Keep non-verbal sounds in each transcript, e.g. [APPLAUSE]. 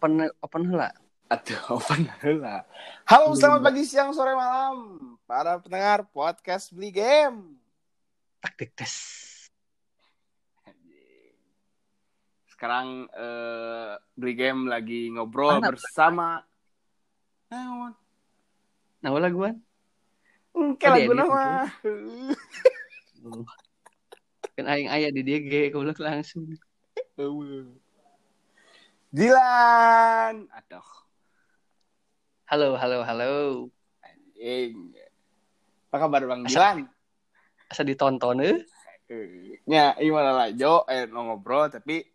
open open heula. Aduh, [LAUGHS] open heula. Halo, selamat pagi, siang, sore, malam. Para pendengar podcast Beli Game. Taktik tes. Sekarang eh, Beli Game lagi ngobrol Mana? bersama Naon? Nah, ulah gua. Engke lagu nama. [LAUGHS] Kan aing aya di DG goblok langsung. Dilan. Aduh, Halo, halo, halo. anjing. Apa kabar Bang Asa- Dilan? Asa ditonton eh. Eh, Nya, gimana lah Jo, eh no ngobrol tapi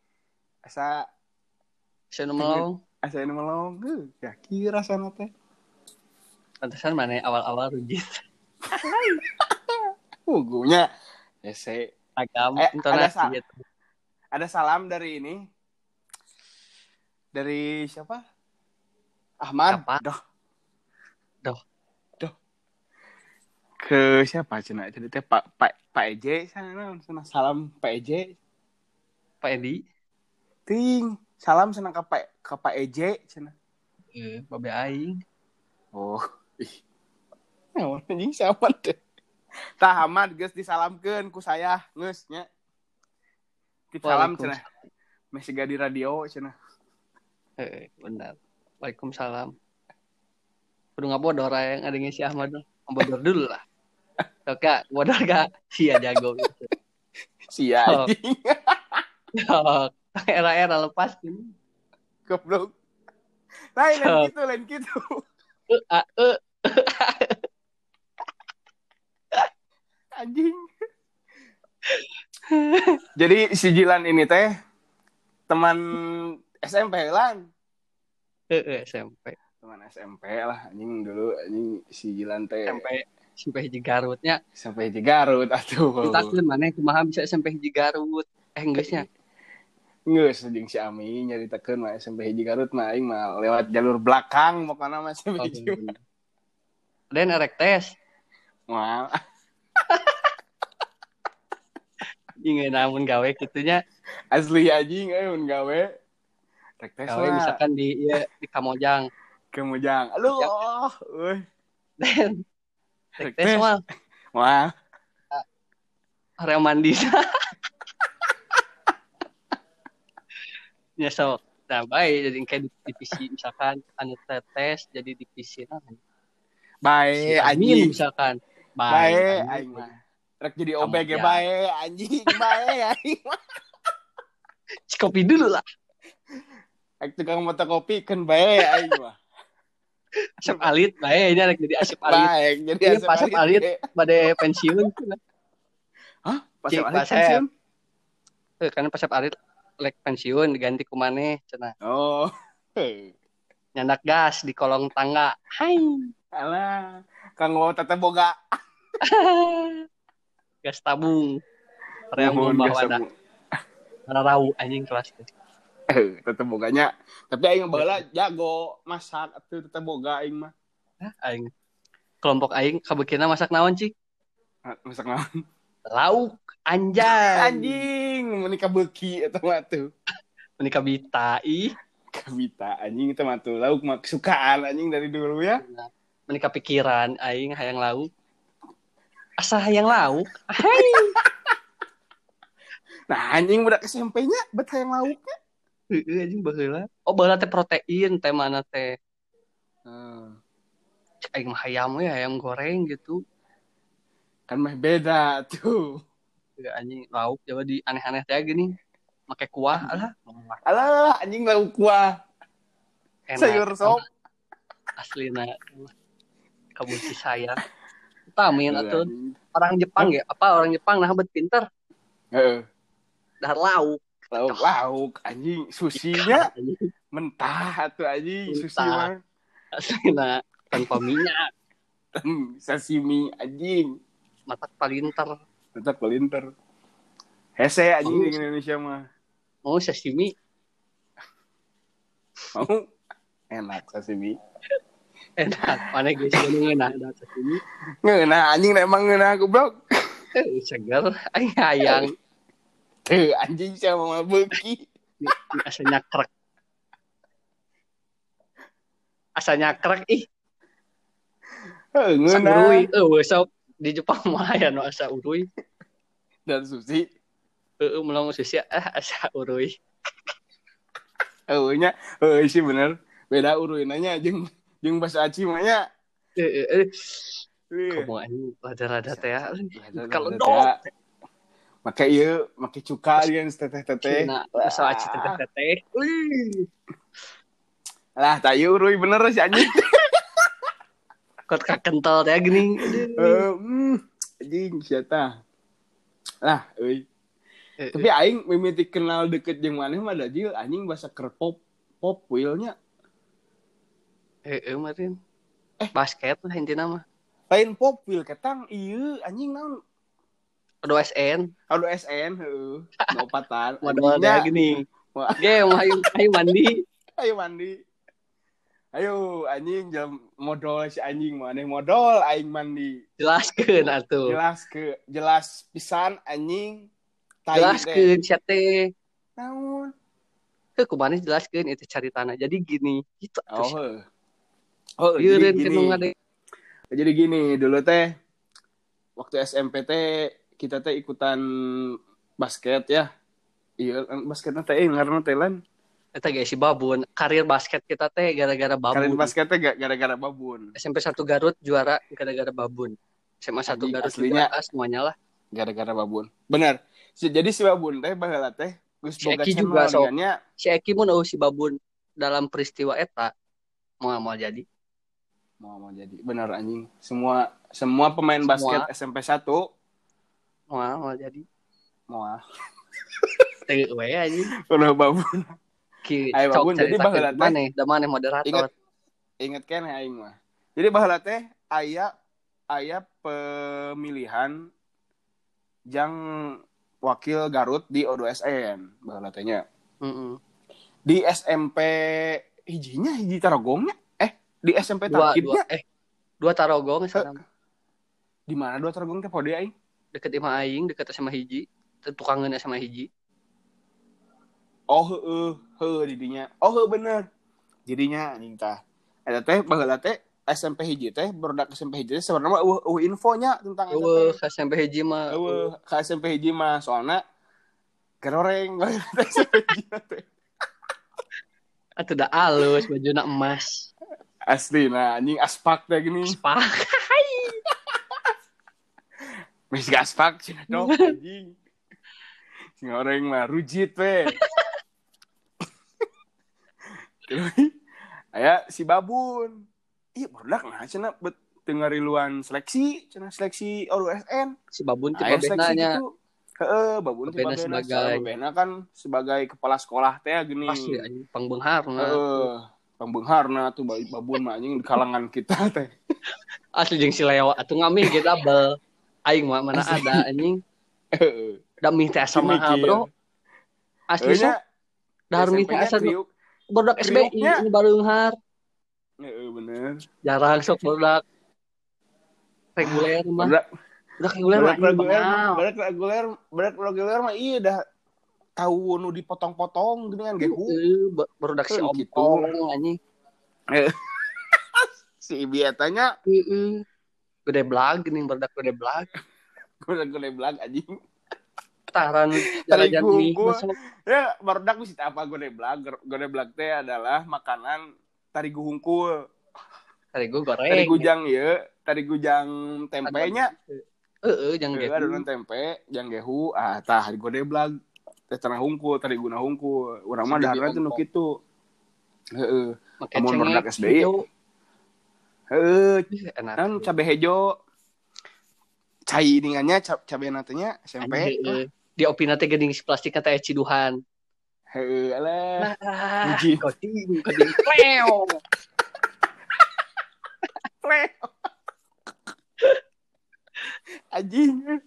asa Saya melong. asa ini melong. Ya kira sana teh. Pantesan mana awal-awal rujit. [LAUGHS] Hugunya. Ya, saya Agam, Eh, ada intonasi sa- gitu. ada salam dari ini dari siapa? Ahmad? Apa? doh. Doh. doh. Ke siapa cina jadi teh pak pak pak Eje sana salam pak Eje. Pak Edi. ting. Salam sana ke pak ke pak Eje cina Eh, babe aing. oh ih. Nah, anjing siapa teh tah Ahmad geus disalamkeun ku saya geus nya. Salam cina. Masih gak di radio cina Eh, benar. Waalaikumsalam. Kudu ngabodor yang ada si Ahmad. Ngabodor dulu lah. [LAUGHS] Oke, bodor gak? Sia jago gitu. sia Oh. anjing [LAUGHS] Era-era lepas ini. goblok lain lain Sok. gitu lain gitu Eh, ah, eh. [LAUGHS] anjing jadi si Jilan ini teh teman SMP lan Eh, SMP. teman SMP lah anjing dulu anjing si Jilan teh Sampai sampai hiji Garutnya. sampai di Garut atuh Kita kan mana kumaha bisa sampai hiji Garut. Eh, enggaknya. Ngeus jeung si Ami nyaritakeun mah SMP hiji Garut mah aing mah lewat jalur belakang pokoknya mah SMP Oh, hiji bener. Dan erek tes. mah Ingin namun gawe gitunya. asli anjing euy mun gawe rek tes Gawe mah misalkan di iya, di Kamojang. kemujang aduh euy Dan Rek rek tes tes. mah wah area mandi. [LAUGHS] ya sok. Nah, baik jadi kayak di divisi misalkan anu tes jadi divisi nah. bae Amin anjing misalkan. Baik. aing mah rek jadi OBG ya. bae anjing bae aing mah [LAUGHS] Kopi dulu lah. Rek tukang mata kopi kan bae aing mah Asep alit bae ini rek jadi asep alit. baik jadi Iya, asep Asep alit pada pensiun hah pas Cik, alit pensiun Eh, karena pas Asep alit lek pensiun diganti ku maneh cenah. oh. Nyandak gas di kolong tangga. Hai. alah kanggo tete boga [LAUGHS] gas tabung. Reang geus wadah. Rarau anjing kelas. [LAUGHS] Eh, tete boganya tapi aing baheula jago masak atuh tete boga aing mah Aing kelompok aing kabekina masak naon cik? Masak naon Lauk anjay. anjing menikah beuki eta mah tuh Menikah bita ih. kabita anjing itu mah tuh lauk mah kesukaan anjing dari dulu ya Menikah pikiran aing hayang lauk. Asa hayang lauk. Hai. [LAUGHS] nah anjing budak SMP-nya bet hayang lauknya Heeh anjing baheula. Oh baheula teh protein teh mana teh. Hmm. Cek aing mah hayam we ayam goreng gitu. kan mah beda tuh Ya, anjing lauk coba di aneh-aneh teh gini. Make kuah alah. alah anjing lauk kuah Enak. sayur sop Aslina. Kabuci saya. Tamin Iya, atuh orang Jepang ya. Apa orang Jepang nah bet pinter. Heeh. Dahar lauk. Lauk lauk anjing susinya Anjing. mentah tuh anjing sushi Mentah. mah Aslina tanpa minyak. Hmm, sashimi anjing Matak palinter. tetap pelinter hese anjing di Indonesia mah Mau sashimi. mau enak sashimi Enak. Mana guys ngeunah ada sashimi. ngeuna anjing emang ngeuna goblok Eh, Seger. Hayang. eh anjing beuki Ini aslinya krek. asa nyakrek ih Heuh, asa ngeunah. urui eueuh sok di Jepang [LAUGHS] mah aya nu asa urui dan susi heeh melong susi ah asa urui eueuhnya heuh sih bener beda uruinanya jeung jeung bahasa aci mah nya heeh eh, Ih. kamu anjing rada-rada teh ya. Kalau dong. Make ieu make cuka dia teteh-teteh. Cina. Asa aci teteh teteh Wih. lah tayu urui bener si anjing. [LAUGHS] Kot kakental teh gini. Eh, hmm, anjing siapa lah euy Eh, tapi aing mimiti kenal deket jeung maneh mah dajil anjing bahasa ker pop pop wheelnya. Eh eh Marin. Basket lah intinya mah. Lain pop wheel ketang ieu anjing naon Aduh SN Aduh SN heeh. No patan modal Anjingnya, teh gini game ayo ayo mandi. [LAUGHS] Ayo mandi. Ayo anjing jam modal si anjing maneh modal aing mandi. Jelaskeun atuh. Jelas ke jelas pisan anjing. Jelaskeun sia teh? Naon? Heuh, kumaha jelaskeun itu caritana. Jadi gini gitu oh oh Ieu jadi gini. jadi gini dulu teh waktu SMP teh kita teh ikutan basket ya. Iya kan basketnya teh eh, ngaranna teh lan eta ge si babun. Karir basket kita teh gara-gara babun. Basket teh ga- gara-gara babun. SMP 1 Garut juara gara-gara babun. SMA 1 Anjing, Garut aslinya. juara semuanya lah. gara-gara babun. Benar. Jadi si babun teh baheula teh Si Eki juga, dingannya. si Eki eueuh si babun dalam peristiwa eta. Mau mau jadi? Mau mau jadi. Benar anjing. Semua semua pemain Semua. basket SMP 1 mau mau jadi. [LAUGHS] Teu we anjing. Udah babun ki Ayo, babun, jadi baheula teh. mana da mana moderator? Ingat. inget kan aing mah. Jadi baheula teh aya aya pemilihan jang wakil Garut di O2SN baheula teh nya. Heeh. di SMP hijinya hiji Tarogongnya? Eh di SMP dua eh dua tarogong sekarang di mana dua Tarogong teh pode aing deket imah aing deket sama hiji tukangan sama hiji. Oh heeh heeh didinya. Oh heeh bener. Jadinya anjing tah. Eta teh baheula teh SMP hiji teh barudak SMP hiji teh sebenarnya eueuh eueuh infonya tentang teh. ka SMP hiji. mah eueuh ka SMP hiji mah. Soalna keroreng SMP [LAUGHS] hiji teh atuh da alus bajuna emas. Asli nah anjing aspak teh gini. Spak [LAUGHS] Wis gaspak cina dong [LAUGHS] anjing. Sing orang mah rujit we. [LAUGHS] Aya si babun. Ih, barudak nah cenah bet teu ngariluan seleksi, cenah seleksi OSN. si babun ti Aya seleksi babena gitu. Heeh, babun ti Babena babena sebagai- sebagai babena kan sebagai kepala sekolah teh gini. pasti anjing pangbeungharna Heeh. Pembengharna tuh ba- babun mah anjing di kalangan kita teh. [LAUGHS] asli jeung si Leo atuh ngamih ge double aing mah mana ada anjing. [LAUGHS] Heeh. da mih teh asa mahal Mikir. bro. Asli sok. Eueuhnya dahar mih teh asa barudak SBI ini bareunghar Heeh, bener. jarang sok barudak reguler mah. Udah reguler mah reguler berat reguler berat reguler mah iya dah. Tahu nu dipotong-potong gini kan gehu. Barudak si om gitu. Anjing. [LAUGHS] Si ibi etanya Heeh. Gede blag gini barudak gede blag. [LAUGHS] Gue gue belag anjing. Taran [LAUGHS] jalan masuk ya barudak bisa apa gue belag gue belag teh adalah makanan tarigu hungkul. Tadi gue goreng. Tarigu jang ya tarigu jang tempenya. Heeh, jangan Heeh, gitu. adonan tempe jang gehu. Ah tah gue belag teh tanah hungkul tarigu na hungkul. Urang mah daharna tuh nu kitu. Heeh. Amun cengek, barudak SBI. hijau. heeh Ih, enak kan cabe hejo cai dingannya ca- cabe natenya SMP. Di opina teh geuning si plastik teh ciduhan heeh alah nah Puji. koding koding pleo [LAUGHS] anjing.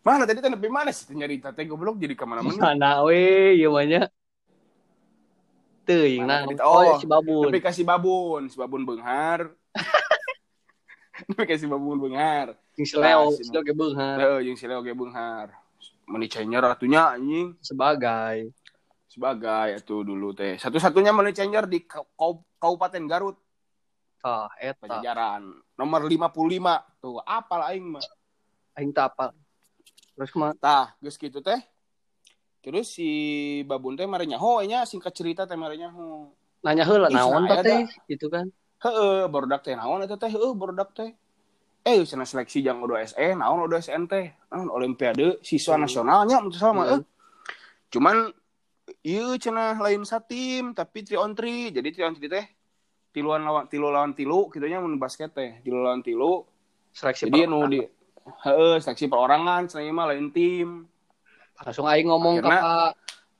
Mana tadi nepi mana sih nyarita. Teh goblok jadi ke mana mana mana we mah nya teuing nah oh Oh, si babun. Nepi kasih babun si babun beunghar nepi [LAUGHS] kasih babun beunghar jeung si Leo Ah, si Leo ge beunghar heeh jeung si Leo ge beunghar meuni cenyer ratunya anjing. Sebagai. Sebagai itu dulu teh. Satu-satunya money changer di Kabupaten Garut. Tah eta. Pajajaran. Nomor 55 tuh apal aing mah aing teu apal. Terus mah tah geus kitu teh terus si babun teh mare nyaho nya singkat cerita teh mare nyaho nanya heula naon teh gitu kan. Heeh barudak teh naon eta teh? Heeh barudak teh. Eh cenah seleksi jang O2SE naon O2SN teh? Naon olimpiade siswa Hmm. nasionalnya menurut saya mah Hmm. eh. cuman ieu cenah lain satim tapi 3 on 3 jadi 3 on 3 teh tiluan lawan tilu lawan tilu gitu nya mun basket teh. Tilu lawan tilu. Seleksi jadi nu di heeh seleksi perorangan cenah mah lain tim langsung aing ngomong ke Akhirnya- Pak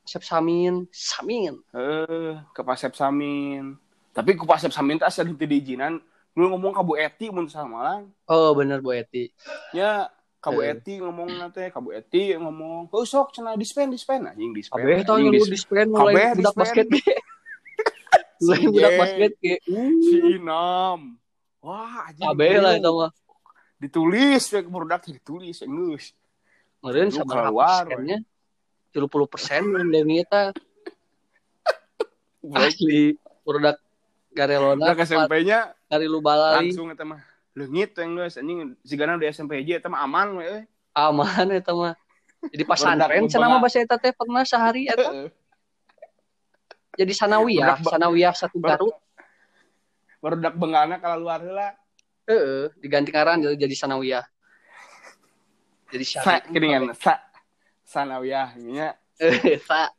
Sep Samin. Samin. Heeh ke Pasep Samin. Tapi ku Pasep Samin teh asa henteu diizinan dulu ngomong ka Bu Eti mun sama oh bener Bu Eti. Nya Kabu Eh. Eti ngomong nate, Kabu Eti ngomong, "Oh, sok cenah dispen dispen. Anjing dispen." kabeh tau yang dis- dispen mulai budak basket. [LAUGHS] Ge mulai budak basket ge. Si uh. Inam. Wah, anjing. kabeh lah itu mah. Ditulis we budak ditulis geus. Lu sabaraha keluar, persennya 30 persen leungit eta [LAUGHS] asli produk Garelona Budak SMP-nya dari lu balari langsung eta mah. Leungit yang geus anjing sigana di SMP hiji eta mah aman we. aman eta mah. Jadi Produk cenah mah bebenah. bahasa eta teh pernah sehari eta. [LAUGHS] Jadi sanawiyah sanawiyah satu Garut. Barudak bengalna kalau luar heula. heeh diganti ngaran jadi jadi sanawiyah jadi Sa keringan sa sanawiyah nya eh sa.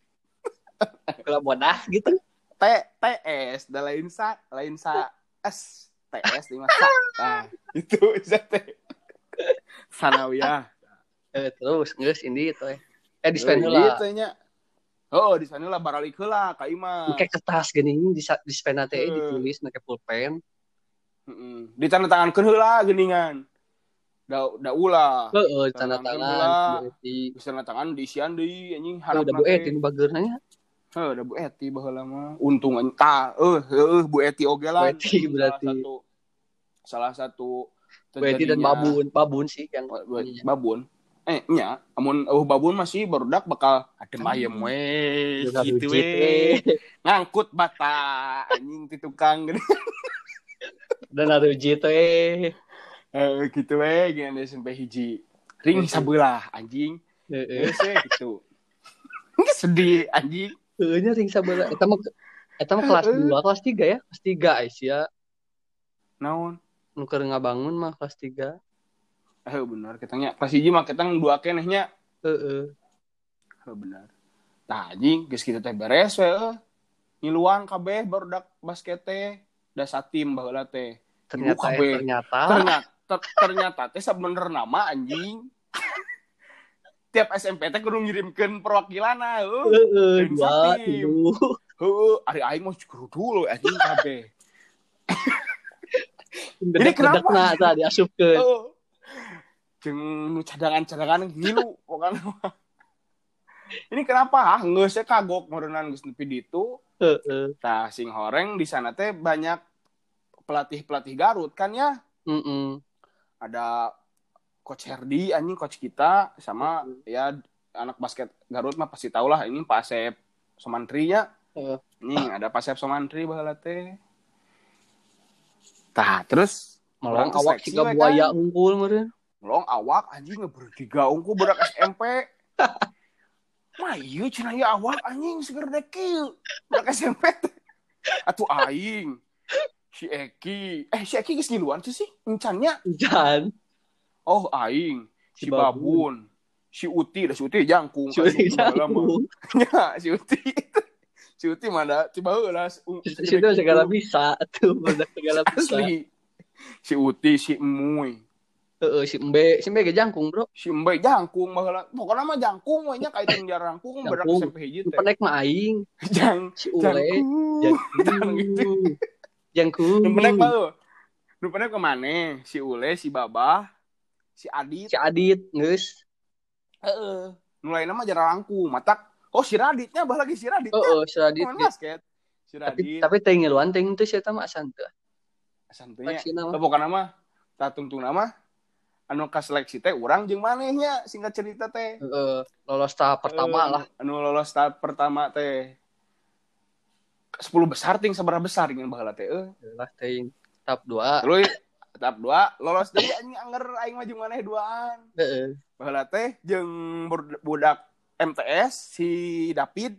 [LAUGHS] Kalau bodas gitu. T TS da lain sa lain sa S. TS di masa. [LAUGHS] Nah itu teh sanawiyah eh terus geus ini itu eh. Eh dispen Eh, heula gitu nya oh di sana lah baralik heula ka imah pakai kertas gini di dispen teh Eh. ditulis pakai pulpen. Heeh ditandatangankeun heula geuningan da da ulah. Heeh tanda Tangan bisa tanda tangan diisian deui anjing harap udah Bu Eti bageurna nya Heuh, da Bu Eti baheula mah. Untung enta eh heuh Bu Eti oge lah. Bu Eti berarti. salah satu salah satu Bu Eti dan Babun Babun sih yang Ba- ba- babun. Eh nya amun oh babun masih barudak bakal adem ayem we gitu we ngangkut bata anjing ti tukang. [LAUGHS] Dan ada uji teh eh gitu we gini SMP hiji. Ring sabelah anjing. Geus we gitu. Sedih anjing. Heeh nya ring sabelah eta mah eta mah kelas 2 kelas 3 ya? Kelas 3 Aisyah. Naon? Nu keur ngabangun mah kelas 3 eh benar katanya pas hiji mah ketang dua kenehnya heeh. Eh benar. Tah anjing geus kitu teh beres we eh. ngiluan kabeh barudak basket teh da satim baheula teh. Ternyata Ibu eh, kabeh. ternyata. Ternyata ter- ternyata teh sebener nama anjing. Tiap SMP teh kudu ngirimkeun perwakilan heuh heeh Ring dua tilu heuh ari aing mah kudu dulu anjing kabeh. Ini kenapa? Nah, diasupkeun. heuh jeung nu cadangan-cadangan ngilu pokoknya ini kenapa ah? Geus teh kagok meureunana geus nepi ditu. Heeh. tah sing horeng di sana teh banyak pelatih-pelatih Garut kan ya? Heeh. Ada coach Herdi anjing coach kita sama ya anak basket Garut mah pasti tau lah ini Pak Asep Somantri ya Heeh. ini ada Pak Asep Somantri baheula teh tah terus Orang awak we, buaya kan? unggul meureun. long awak anjing bertiga ungu berak SMP [LAUGHS] Mah iya cenah ya awak anjing seger dek kieu. Berak SMP. Atuh aing. Si Eki. Eh si Eki ngiluan tuh sih. Encannya. Jan. Oh aing. Si, Si Babun. Si Uti. Dah si Uti jangkung. Kan, baheula mah. jangkung. [LAUGHS] Ya, si Uti. si Uti mana? Coba heula. Situ segala bisa tuh, bener segala bisa. Asli. Si Uti, si Emuy. Heeh, si Mbe, si Mbe ge jangkung, Bro. Si Mbay jangkung baheula. Pokoknya mah jangkung we nya kaitung jarang jangkung berak Jangkung. SMP hiji teh. penek mah aing, Jang si Ule. jangkung. Jangan [LAUGHS] gitu. Jangkung. Mah eueuh. Nu penek ke mana? Si Ule, si Babah, si Adit. Si Adit, geus. Heeh. Nu lainna mah jarang langkung. Matak Oh si Raditnya bah lagi si Radit. Heeh, si Adit. Pemain basket. Si Tapi Radit. tapi teh ngiluan teh teu si eta mah asan teu. santunya. Seleksi nama. Pokoknya mah tak tungtung nama anu ka seleksi teh urang jeung manehnya singkat cerita teh Heeh, lolos tahap pertama Eh, lah. anu lolos tahap pertama teh 10 besar ting seberapa besar ingin baheula teh Lah teuing tahap 2. terus tahap 2 lolos deui anjing anger aing mah jeung maneh duaan. Heeh. baheula teh jeung bur- budak MTS si David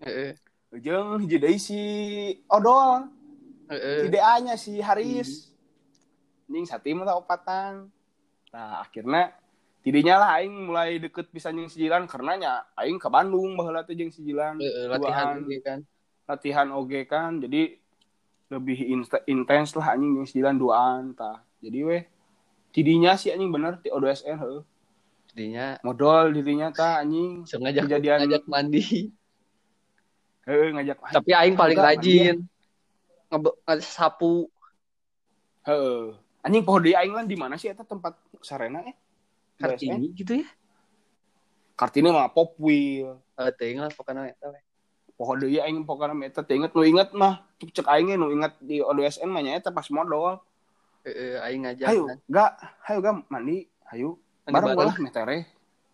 Heeh. jeung hiji deui si Odol. Heeh. si DA-nya si Haris. Anjing satim lah opatan. Nah akhirnya tidinya lah aing mulai deket bisa jeung si Jilan karena nya aing ke Bandung baheula teh jeung si Jilan. Heeh, latihan ini kan. Latihan oge kan jadi lebih intens lah anjing yang sembilan duaan tah jadi weh tidinya sih anjing bener ti O2SN heuh Jadinya modal dirinya tah anjing so ngajak Kejadian- ngajak mandi. heuh ngajak Tapi aing paling Enggak, rajin. Ngajak sapu. heuh anjing poho deui aing lan di mana sih eta tempat sarena eh O2SN? Kartini gitu ya. Kartini mah pop wheel Eh teuing lah pokoknya eta. Poho deui aing pokokna mah eta teh inget nu inget mah. Cek aing ge nu inget di O2SN mah nya eta pas modal. Heeh, aing ngajak hayu kan. gak hayu gak mandi hayu. Mandi bareng lah metere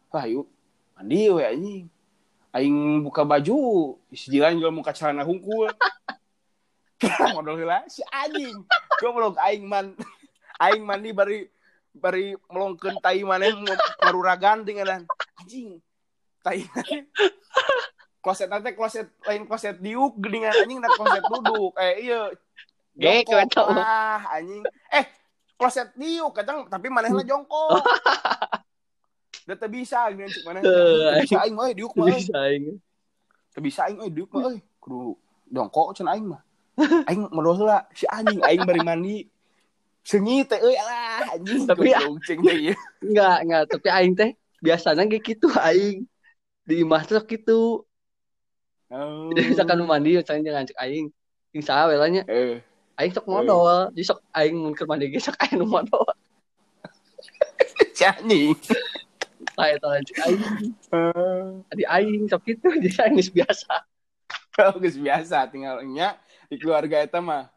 wah yuk mandi we anjing. Aing buka baju si jilan jual muka celana hungkul. [LAUGHS] Modal heula si anjing. Goblok aing man [LAUGHS] aing mandi bari bari melongkeun tai maneh maruragan dengan anjing. Tai. [LAUGHS] kloset nanti kloset lain kloset diuk geningan anjing dan kloset duduk eh iya Gek, jongkok kacau. ah anjing eh kloset diuk kadang tapi manehna [LAUGHS] jongkok Udah teu bisa gini cik mana. Bisa aing mah diuk mah. Bisa aing. Bisa aing diuk mah euy. Kudu jongkok cenah aing mah. Aing modal heula si anjing aing bari mandi. Sengi teh euy alah anjing. Tapi- cing teh. Enggak, enggak, tapi aing teh biasanya kayak gitu aing. Di imah tuh gitu. Oh. Jadi misalkan mandi, misalnya jangan cek aing. Yang salah welanya, Eh, aing sok modal. Jadi sok aing mun keur mandi ge sok aing nu modal. Tah eta lah cek aing. Eh, Adi aing sok gitu, [LAUGHS] jadi aing geus biasa. oh, geus biasa tinggal nya di keluarga eta mah.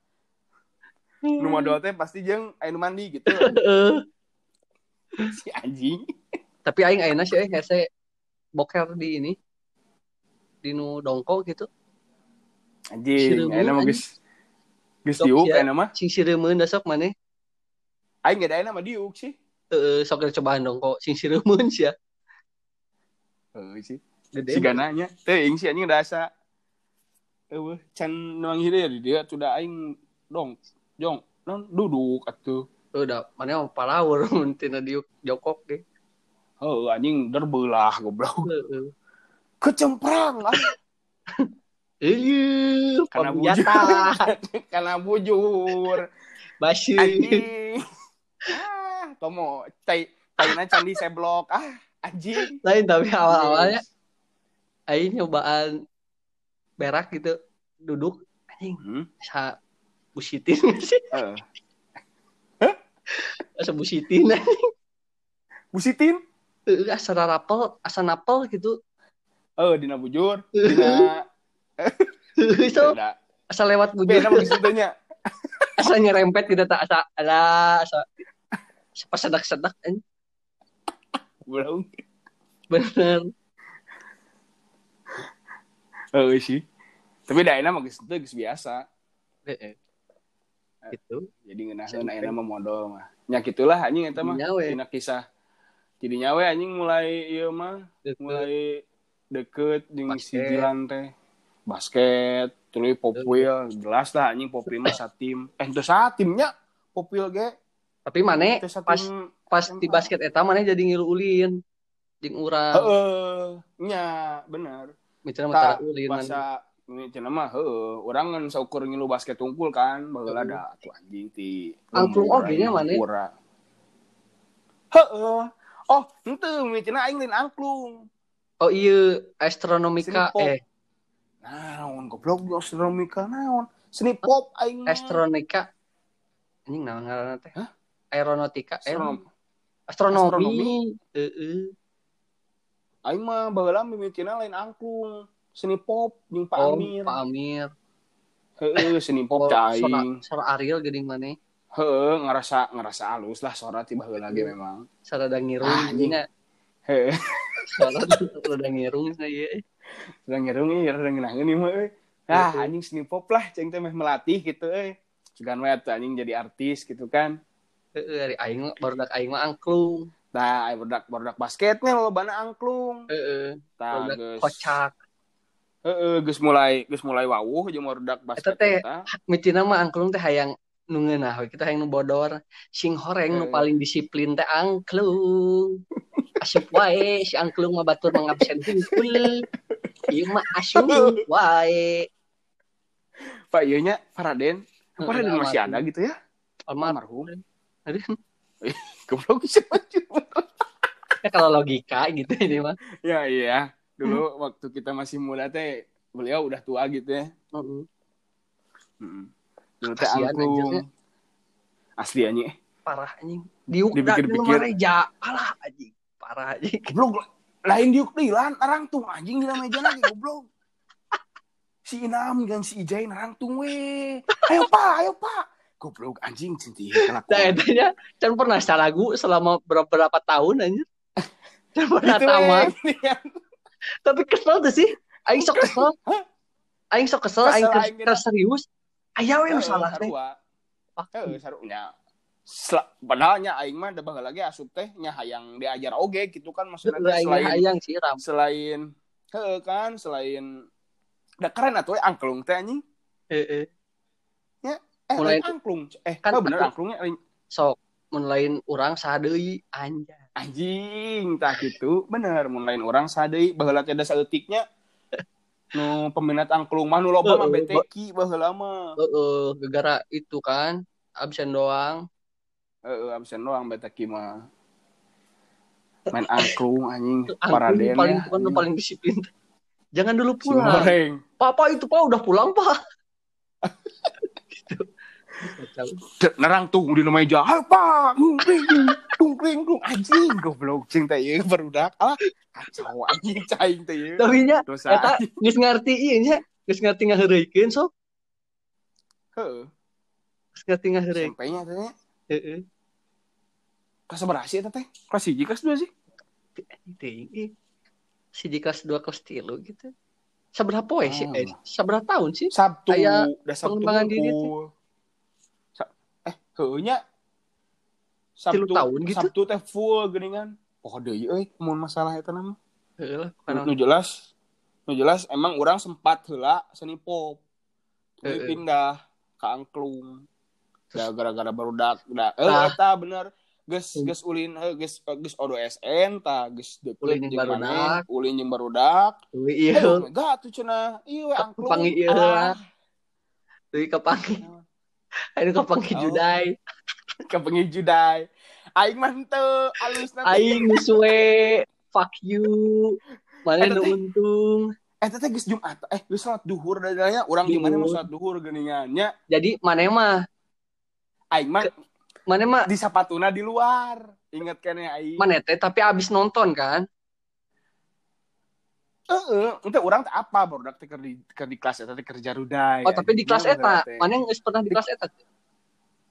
Nu modal teh pasti jeung aya nu mandi gitu. [LAUGHS] Si anjing. Tapi aing ayeuna sih aing hese boker di ini. Di nu dongko gitu. Anjing, aya mah geus geus diuk sia. aya mah. Sing sireumeun da sok maneh. Aing ada nama diuk sih. Heeh, sok cobaan dongko sing sireumeun sia. Heuh sih. Si gananya teuing si anjing rasa eueuh can nuang hideung di dia sudah aing dong jong non duduk atuh Udah, mana mau palawur [LAUGHS] mun tina diuk jokok ge. heuh anjing derbelah goblok Heeh. Kecemprang. Ah [LAUGHS] Iya, karena bujur. [LAUGHS] Karena bujur. Basi. anjing. Ah tomo tai taina candi seblok ah anjing. Lain tapi awal-awalnya aing nyobaan berak gitu duduk. Anjing hmm. bisa busitin. [LAUGHS] Sih Heeh. asa busitin busitin? Heeh, asa rapel asa napel gitu oh dina bujur dina [LAUGHS] itu Ada. asa lewat beda bujur mah situnya [LAUGHS] asa nyerempet gitu tak asa ala asa asa pas sedak-sedak anjing. belum bener Oh sih. Tapi da enak mah geus teu geus biasa. Heeh. gitu Jadi ngeunaheun ayeuna mah modal mah. Nya kitulah anjing eta mah. Tina kisah. Tidinya we anjing mulai ieu mah mulai deket jeung si Basket. Jilan teh. Basket, terus pop wheel, jelas lah anjing pop wheel mah satim. Eh itu satimnya pop wheel ge. tapi mana pas pas di basket eta mana jadi ngilu ulin jeung urang Heeh, nya bener. misalnya mah ulin ini cenah mah heueuh, urang ngan saukur ngilu basket tungkul kan, baheula da atuh anjing ti. Angklung oge nya pura. Heeh. Oh, henteu miceuna aing lain angklung. Oh iya astronomika Seni pop. eh Naon goblok astronomika naon? Seni pop aing. mah. astronika anjing naon ngaranna teh Hah? aeronautika eh, Astronom. astronomi Astronomi. heeh Aing mah baheula mimicina lain angklung. Seni pop jeung Pak oh Amir. Pak Amir Heeh, seni oh pop teh sora, aing. sora Ariel geuning maneh Heeh, ngerasa ngerasa halus lah suara tiba lagi memang. sarada ngirung Ah, Heeh, sarada ngirung saya udah ngerung ya, udah ngenangan nih mah. euy. Ah, Heeh. anjing seni pop lah, ceng teh meh melatih gitu euy. Sugan we atuh anjing jadi artis gitu kan. heeh aing mah baru dak aing mah angklung aya barudak barudak basketnya lo bana angklung. heeh Tah, kocak Heeh, geus mulai geus mulai wawuh jeung barudak basket. teh. eta. mitina mah angklung teh hayang nu ngeunah we kita hayang nu bodor sing horeng nu paling disiplin teh angklung [LAUGHS] asup wae si angklung mah batur mangabsen hungkul ieu mah asup wae Pak ieu nya Faraden. Heeh, Faraden masih ada gitu ya? almarhum Almarhum. Goblok maju. ya kalau logika gitu ini mah Ya iya. Dulu waktu kita masih muda teh beliau udah tua gitu ya. Heeh. Mm. Dulu teh angklung. anjirnya. Asli anjing. parah anjing diuk Dipikir-pikir. alah anjing parah anjing Goblok. Lain diuk dilan narangtung anjing di meja lagi goblok. Si Inam dan si Ijay narangtung we. Ayo Pak, ayo Pak. Goblok anjing cinti Nah, etanya can pernah lagu selama beberapa tahun anjir. Can pernah tamat, tapi kesel tuh sih. Aing sok kesel. Aing sok kesel, Kesel aing kes, aing kes serius. Aya we salah teh. Heeh, sarunya. Sel- Padahal nya aing mah da baheula lage asup teh nya hayang diajar oge gitu kan maksudnya Aing selain hayang sih ram. selain heeh kan selain da keren atuh we angklung teh anjing. Heeh. Eh, Mulai- lain angklung. Eh, kan kan bener angklungnya lain Sok mun lain urang sadeui anjay. anjing tah gitu. Bener mun lain orang sadeuy baheula teh da saeutiknya [LAUGHS] nu peminat angklung mah nu loba mah beteki baheula mah. Heeh, gegara itu kan absen doang. Heeh, absen doang beteki mah. Main angklung anjing paraden paling ya. bukan paling disiplin. Jangan dulu pulang. Papa itu pak udah pulang pak. [LAUGHS] gitu. Nerang tuh di meja. Ayo pak, tungkring, tungkring, tung anjing goblok cing teh ieu barudak. Ah, kacau anjing caing teh ieu. Tapi nya eta geus ngarti ieu nya, geus ngarti ngaheureukeun sok, Heeh, geus ngarti ngaheureukeun. SMP-nya teh. Heeh. Kelas berapa sih eta teh? Kelas 1 kelas 2 sih? Teuing ih. Si di kelas 2 kelas 3 gitu. Seberapa poe sih? Oh. Eh, seberapa tahun sih? Sabtu, Aya da Sabtu pengembangan diri teh. eh, heueuh nya. Tilu Sabtu, tahun gitu? Sabtu teh full geuningan. Oh, deui euy, mun masalah eta nama. Heeh Nu jelas, nu jelas emang orang sempat heula seni pop. Pindah ke angklung. Da gara-gara barudak da eh Ah. eta bener. Geus Hmm. geus ulin eh, geus eh, geus odo SN geus deket Ulin jeung maneh, barudak. ulin jeung barudak. Teuing Eh, ieu, enggak tuh. Ieu we angklung. Kepangi teuing kapangi. Aduh kapangi Oh. judai. [LAUGHS] Kepengi judai. Aing mah henteu alus nanti. Aing suwe. Fuck you. Mana nu untung. Eta teh geus Jumat. Eh, geus salat duhur da nya urang jeung maneh mah Duhur. geuningannya. Jadi mana mah Aing mah mana mah di sapatuna di luar. Ingat kan ya Aing. mana teh tapi abis nonton kan Heeh, ente urang teh apa barudak teh di keur di kelas eta teh kerja rudai. oh tapi di kelas Iya, eta mana yang geus pernah di kelas eta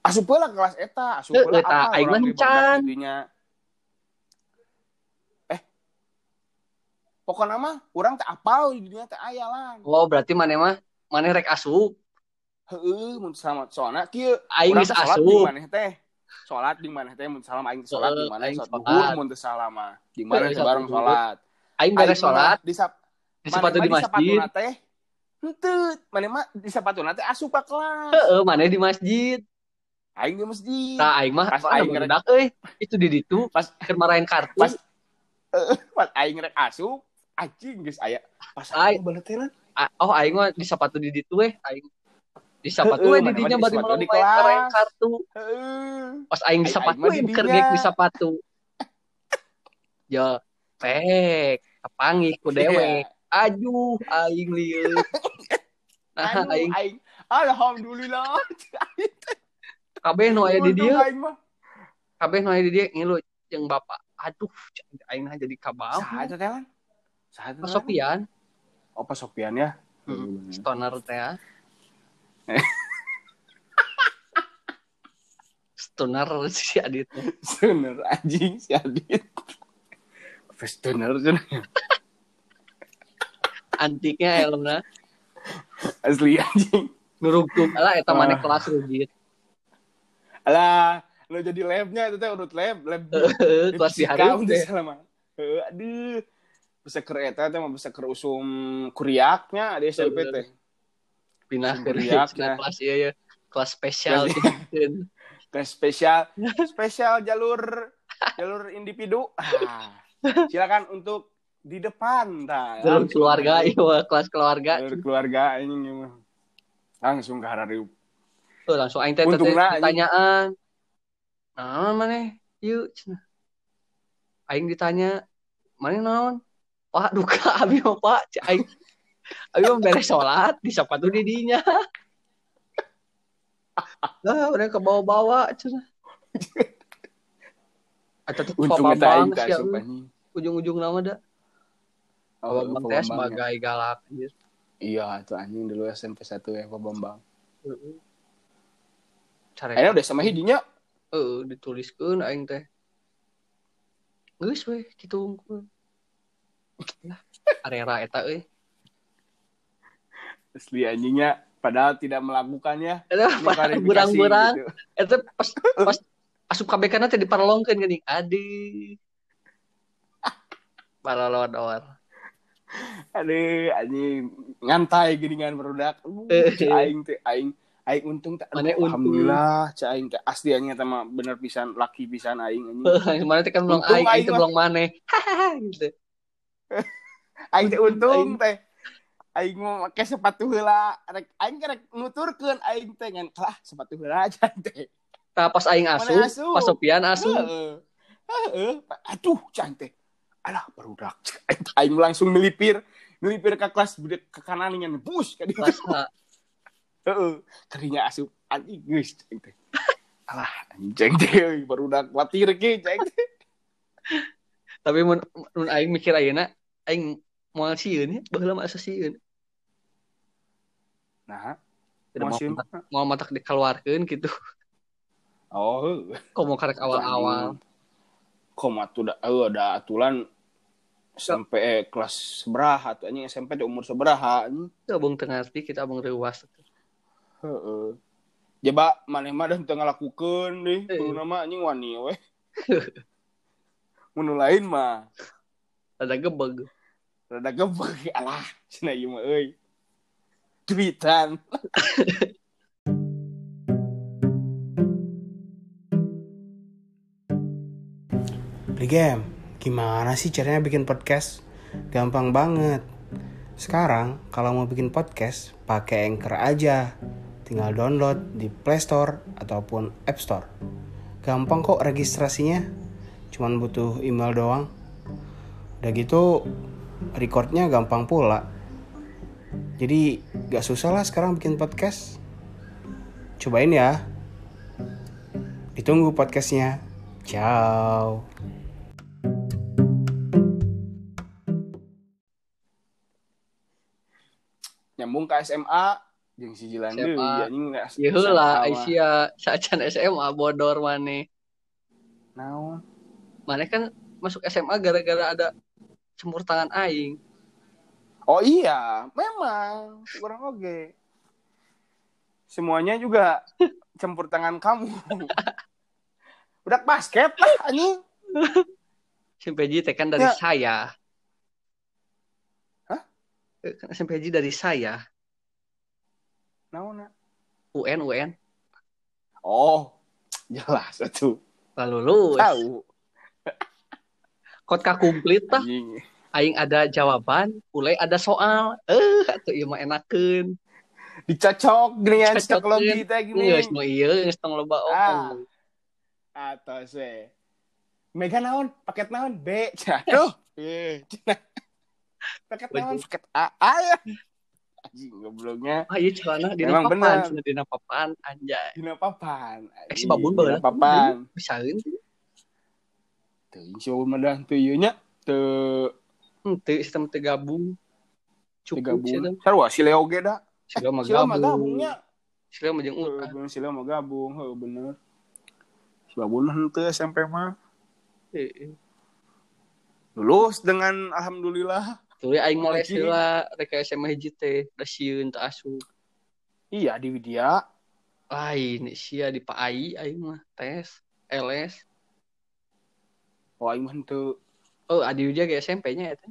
Asup ke kelas eta, asup eta, apa aing urang mah beli barudak encan. didinya. Eh. Pokoknya mah urang teh apal di dunia teh aya lah. oh berarti mana mah mana rek asup salat teh. Salat di maneh teh salam aing salat di aing salat salat. duhur mun teu salam mah. Di teh bareng salat salat. aing beres mah sholat di sap di sepatu di masjid teh. Henteu, maneh mah di sapatuna teh asup ka kelas. heeh mana di masjid Aing di masjid. nah aing mah Pas aing budak euy itu di ditu Pas- keur marahin kartu Pas- pas aing rek asup anjing geus aya pas Ai. aing A- oh aing mah di sepatu di ditu we aing di sepatu we mana di bari di kelas. kartu. Pas aing di sepatu aing keur di sepatu. Yo pek kapangi ku dewe. Aduh aing lieu [LAUGHS] nah aing. Aing. Alhamdulillah. [LAUGHS] Kabeh nu aya di dieu kabeh nu aya di dieu ngilu jeung bapak. Aduh aing nah jadi kabau. Saha teh lan saha? Sofian oh pas Sofian ya? Hmm. stoner teh Stoner si Adit. Stoner anjing si Adit. Cenah. Antiknya helmna Asli anjing. nurugtum lah eta Ah. maneh kelas rugit. Alah, lo jadi labnya itu teh urut lab, lab kelas di hari teh aduh. Bisa ke eta teh mah bisa ke usum kuriaknya di SMP teh. Pindah ke nah. kelas iya ya. Kelas spesial Kelas- gitu. [LAUGHS] Ke spesial spesial jalur jalur individu. Ah, silakan untuk di depan dah. Jalur keluarga iya kelas keluarga. Jalur keluarga ini. Langsung ke harariup. Tuh langsung aing teh pertanyaan. Naon maneh? Yuk. Aing ditanya, "Maneh naon?" Pak duka [LAUGHS] abi mah Pak, aing. Mah beres salat di sepatu di dinya. Lah, udah ke bawa-bawa cenah. Atau tuh Untung eta aing ujung-ujung nama dah. Oh, Bambang teh ya. sebagai galak anjir. Iya, itu anjing dulu SMP 1 ya Pak Bambang. Cara Akhirnya udah sama hidinya. Heeh, dituliskeun aing teh. Geus we kitu unggul. Lah, arera eta euy. Asli anjingnya padahal tidak melakukannya. Berang-berang. gitu. Eta pas pas asup KBK na teh diparlongkeun geuning. Adi. Balolodor. Aduh, anjing ngantai gini kan produk. Uh, Eh. aing teh aing aing untung teh. Aduh, Mana untung. Alhamdulillah, cek aing teh asli anjing mah bener pisan laki pisan aing anjing. [LAUGHS] Kemarin teh kan belum aing, mah. belum. Hahaha [LAUGHS] gitu. Aing teh untung teh. Aing mau make sepatu heula, rek aing rek nuturkeun aing teh ngan kalah sepatu heula aja teh. Tah pas aing Mana asuh, asuh? pas. Heeh. Heeh. Aduh, cang teh. Alah, barudak. [LAUGHS] Aing langsung melipir, melipir ke kelas ke kanan ngan bus ka dieu. Heeh. Kerinya asup anjing geus cang teh. Alah, anjing teh barudak watir ge cang teh. Tapi mun, mun aing mikir ayeuna aing moal sieun ya, baheula mah asa sieun. Nah, mau mau matak dikeluarkeun gitu. Oh, [LAUGHS] mau karek awal-awal. Koma tuh da eueuh da atulan sampai kelas seberaha tuh anjing SMP teh umur seberaha anjing. Abang tengah ngerti kita abang reuas. Heeh. Coba maneh mah dan tengah lakukeun deh. Eh. Kudu nama anjing wani we. [LAUGHS] Mun nu lain mah Ada gebeg. Rada gebeg alah cenah ieu mah euy. Tweetan. Game, gimana sih caranya bikin podcast? Gampang banget. Sekarang kalau mau bikin podcast, pakai Anchor aja. Tinggal download di Play Store ataupun App Store. Gampang kok registrasinya. Cuman butuh email doang. Udah gitu, recordnya gampang pula. Jadi gak susah lah sekarang bikin podcast. Cobain ya. Ditunggu podcastnya. Ciao. Nyambung ke SMA jeung si Jilan SMA. deui anjing nggak Ya heula SMA. Aisyah sacan SMA bodor maneh. Naon? Maneh kan masuk SMA gara-gara ada campur tangan aing. Oh iya, memang kurang oge. Semuanya juga campur tangan kamu. [LAUGHS] Udah basket lah anjing. SMPJ teh kan dari Ya. saya. Hah? Eh, kan SMPJ dari saya. Naon? na? UN UN. Oh, jelas atuh. Lalu lulus. Tahu. Kot komplit tah. Anjing. Aing ada jawaban, ulai ada soal. Eh, atuh ieu mah enakeun. Dicocok dengan Cocokeun. psikologi teh gini. Geus nu ieu geus tong loba Ah. Atos we. Mega naon? Paket naon? B. Aduh. Cenah. Paket naon? Paket A. Aya. Anjing gobloknya. Ah, ieu celana dina Emang papan, bener. cenah dina papan anjay. Dina papan. Eh, si babun baheula. Papan. Bisaeun Tuh, si babun mah dah teu ieu nya. Teu henteu sistem teu gabung. tiga Cukup sih bulan. Sarua si Leo da. Mah gabung. gabungnya. Sila mah jeung urang. Sila mah gabung, heuh bener. si babun henteu SMP mah Heeh. lulus dengan alhamdulillah Tuh aing mah les Anjing. heula rek SMA hiji teh da sieun teu asup. iya di Widya Lain sia di Pak Ai aing mah tes LS. oh aing mah henteu Oh, Adi Widya ge SMP-nya eta.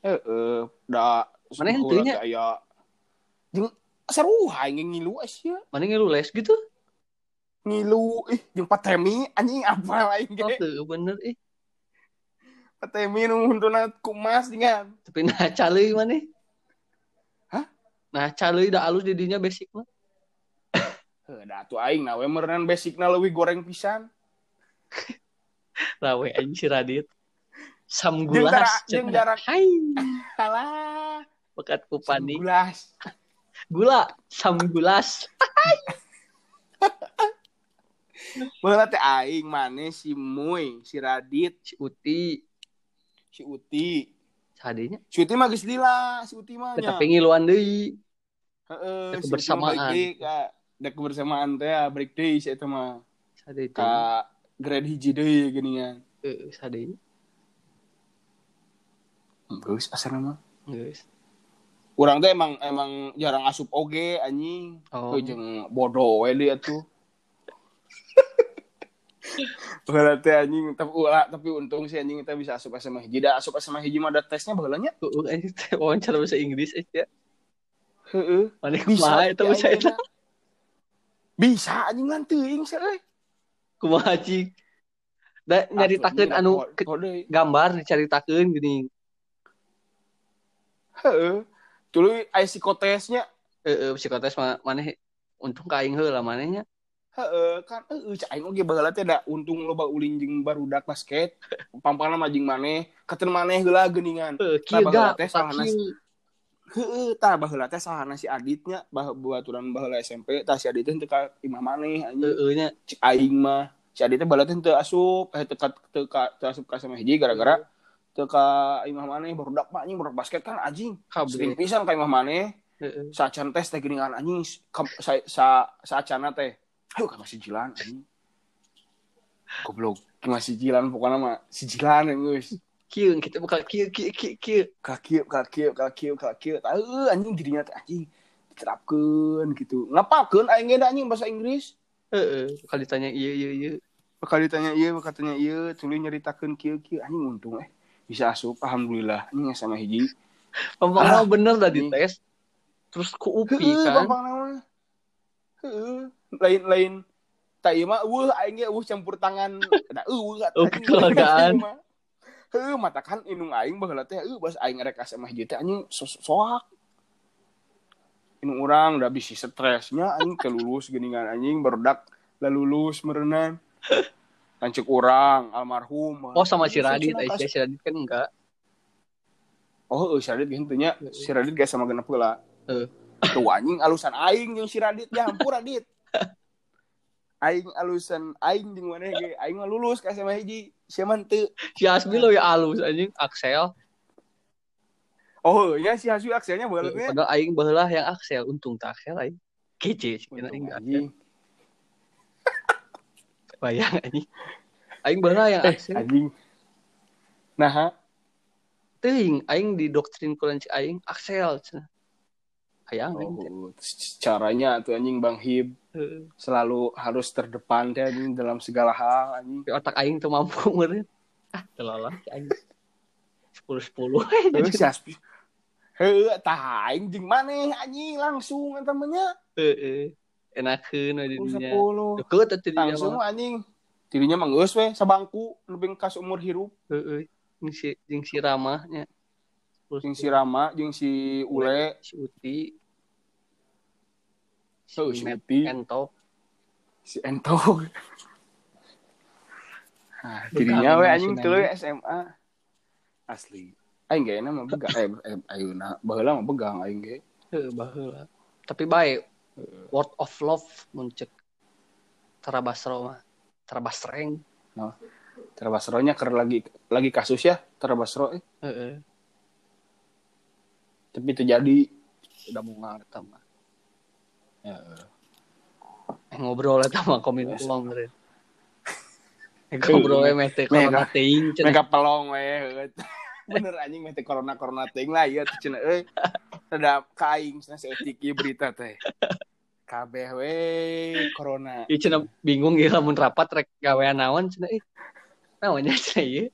heeh da Mana henteu nya? aya jeung seru aing ngilu sia Mana ngilu les gitu? ngilu ih jeung patemi anjing apa aing Oh, ge tuh bener ih. patemi nu huntuna kumas dengan Tapi nah caleuy maneh. Hah? Nah, caleuy da alus di dinya basic mah. [LAUGHS] Heuh, da atuh aing na we meureun basicna leuwih goreng pisan [LAUGHS] Rawe anjing si Radit. Sam Jeung gulas. dara- jeung cenah. jarak- Hai, halah bekat ku panik. Gulas. Gula, sam gulas. [LAUGHS] Baheula teh aing maneh si Moy, si Radit, Si Uti, si Uti. sadinya. Si Uti mah geus lila, si Uti mah nya. Tapi ngiluan deui. Heeh, kebersamaan. da kebersamaan teh ya, break deui si eta mah. Sadi. Ka grade hiji deui geuningan. Heeh, Geus asana mah. Geus. Urang teh emang emang jarang asup oge anjing. Oh. Oh. jeung bodoh we dia tuh. [LAUGHS] Teh anjing tapi ulah tapi untung sih anjing kita bisa asup SMA hiji. Da asup SMA hiji mah ada tesnya baheula nya. Heeh, anjing teh [LAUGHS] wawancara bahasa Inggris aja. Heeh. Mana Bisa kumaha eta bahasa eta? Bisa anjing lan teuing sih euy. Kumaha cing? Da nyaritakeun anu ke- kode. gambar dicaritakeun geuning. Heeh. Tuluy aya psikotesnya. Heeh, psikotes maneh untung ka aing heula manehnya. Heeh, kan heeh cai aing oge baheula teh da untung loba ulin jeung barudak basket. [LAUGHS] Pampana mah jeung maneh, katen maneh heula geuningan. Heeh, baheula teh tak salahna. Heeh, tah baheula teh sahana si Aditnya bah baturan baheula SMP tah si Adit teh ka imah maneh anjing. Heeh nya. Aing mah si Adit teh baheula teh teu asup, eh teu teu asup ka sama hiji gara-gara teu ka imah maneh barudak mah anjing barudak basket kan anjing. Sering pisan ka imah maneh. Heeh. Sacan teh geuningan anjing ka- sa sa saacana teh. Ayo ka masih jilan anjing. Goblok, masih jilan pokoknya mah si jilan geus. Kieu kita buka kieu kieu kieu kieu. Kakieu kakieu kakieu kakieu. Tahu anjing dirinya teh anjing diterapkeun gitu. Ngapakeun aing ge anjing bahasa Inggris? Heeh, kalau ditanya iya iya iya. Bakal ditanya ieu, bakal tanya ieu, tuluy nyaritakeun kieu-kieu anjing untung eh bisa asup alhamdulillah anjing sama hiji. Pembangunan Ah, bener di ini. tes. Terus ku UPI kan. Heeh, lain-lain tak ieu mah eueuh aing campur tangan da [LAUGHS] eueuh Oh, kekeluargaan. Heuh, mata kan inung aing baheula teh eueuh bas aing rek SMA hiji teh anjing so- soak. Inung urang udah bisi stresnya anjing kelulus geuningan anjing barudak lulus merenang. [LAUGHS] Lancuk urang almarhum. Oh sama si Radit, Cina, Aisyah si Radit kan enggak. Oh, eueuh si Radit gitu nya. Si Radit gak sama genep heula. Heeh. Tuh anjing alusan aing jeung si Radit ya ampun Radit. [LAUGHS] Aing alusan aing jeung maneh ge aing mah lulus ka SMA hiji. Sia mah teu. Si Asmi lo ya alus anjing Axel. Oh, ya si Hasu akselnya baheula teh. Padahal aing baheula yang Axel, untung tak Axel aing. Kece sih kena aing enggak. Bayang anjing. [LAUGHS] Aing baheula yang Eh, anjing. Nah, ha? Teuing aing di doktrin kulan si aing Axel. cenah. Hayang. Oh, caranya tuh anjing Bang Hib Heeh. selalu harus terdepan teh anjing dalam segala hal anjing. Otak aing tuh mampu meureun. Ah, telolah si aing. 10 10 [LAUGHS] Terus si Aspi. Heuh, tah aing jeung maneh anjing langsung eta mah nya. Heeh. Enakeun we di dinya. 10. Deket atuh di dinya Langsung mah. anjing. Dirinya mah geus we sabangku lebih kas umur hirup. Heeh. Jeung si jeung si Ramahnya. Jeung si Rama, jeung si Ule, si Uti, Tuh, si Uti. Entop. si Ento. Nah, dirinya we anjing tuluy SMA. Asli. Aing ge mah begang eh, eh ayeuna baheula mah begang aing ge. Heuh, baheula. Tapi baik. Word of love muncul. Tara Basro mah. Tara Basreng. Terabasronya ker lagi lagi kasus ya, Terabasro eh. Heeh. Tapi itu jadi Udah mau ngarta mah. ya, Eh, ngobrol eta mah komin ulang meureun. [LAUGHS] Ngobrol meh teh corona cenah. Mereka pelong we. heueuh. [LAUGHS] Bener anjing meh teh corona corona teuing lah ieu cenah euy. Rada kaing cenah seetik ieu berita teh. Kabeh we corona. Ieu cenah bingung ya lamun rapat rek gawean naon cenah ih. Naonnya cenah ieu.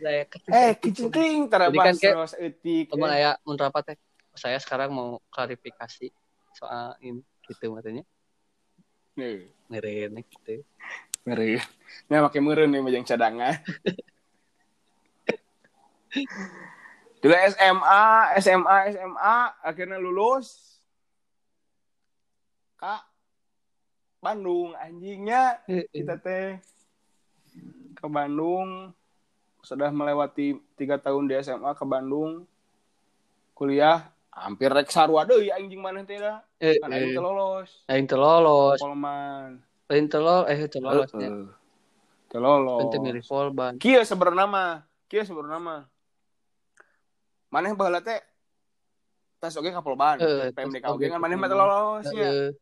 Saya Eh, kiciting Jadi kan terabas terus etik. Teman eh. aya mun rapat teh. Saya sekarang mau klarifikasi soal ini gitu matanya. Nih, Ngeren gitu. meureun. Nah, make meureun nih majang cadangan. [LAUGHS] Juga SMA, SMA, SMA, akhirnya lulus. Kak, Bandung, anjingnya. Kita teh ke Bandung sudah melewati tiga tahun di SMA ke Bandung. Kuliah hampir rek sarua deui anjing maneh teh dah. Kan aing eh, lolos. Aing teu lolos. Polman Aing teu lolos, eh teu lolos nya. Heeh. teh lolos. Aing teu milih Polban. kieu sebenarnya mah kieu sebenarnya mah maneh baheula teh tes oge ka Polban PMDK oge kan ka maneh mah teh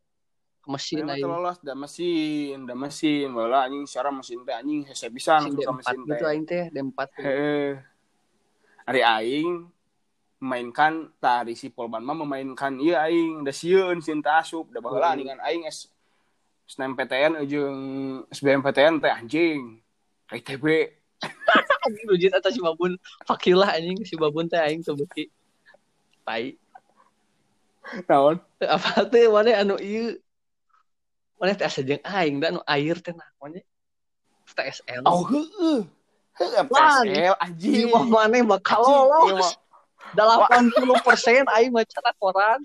mesin aing. lolos da mesin da mesin baheula anjing secara mesin teh anjing hese pisan Mesin suka D4 mesin gitu teh aing teh, D4. Heeh. Ari aing memainkan tari si Polban mah memainkan iya aing da sieun cinta asup da baheula dengan aing es SNMPTN jeung SBMPTN teh anjing. ITB [LAUGHS] Anjing rujit atas si babun. Fakilah anjing si babun teh aing teu beuki. Tai. naon? Apa teh mana anu ieu? Mana teh asa jeung aing da anu air teh naonnya? TSL. Oh Wan. PSL anjing. Mah mana bakal Anjing, ieu lolos. mah. 80% aing maca koran.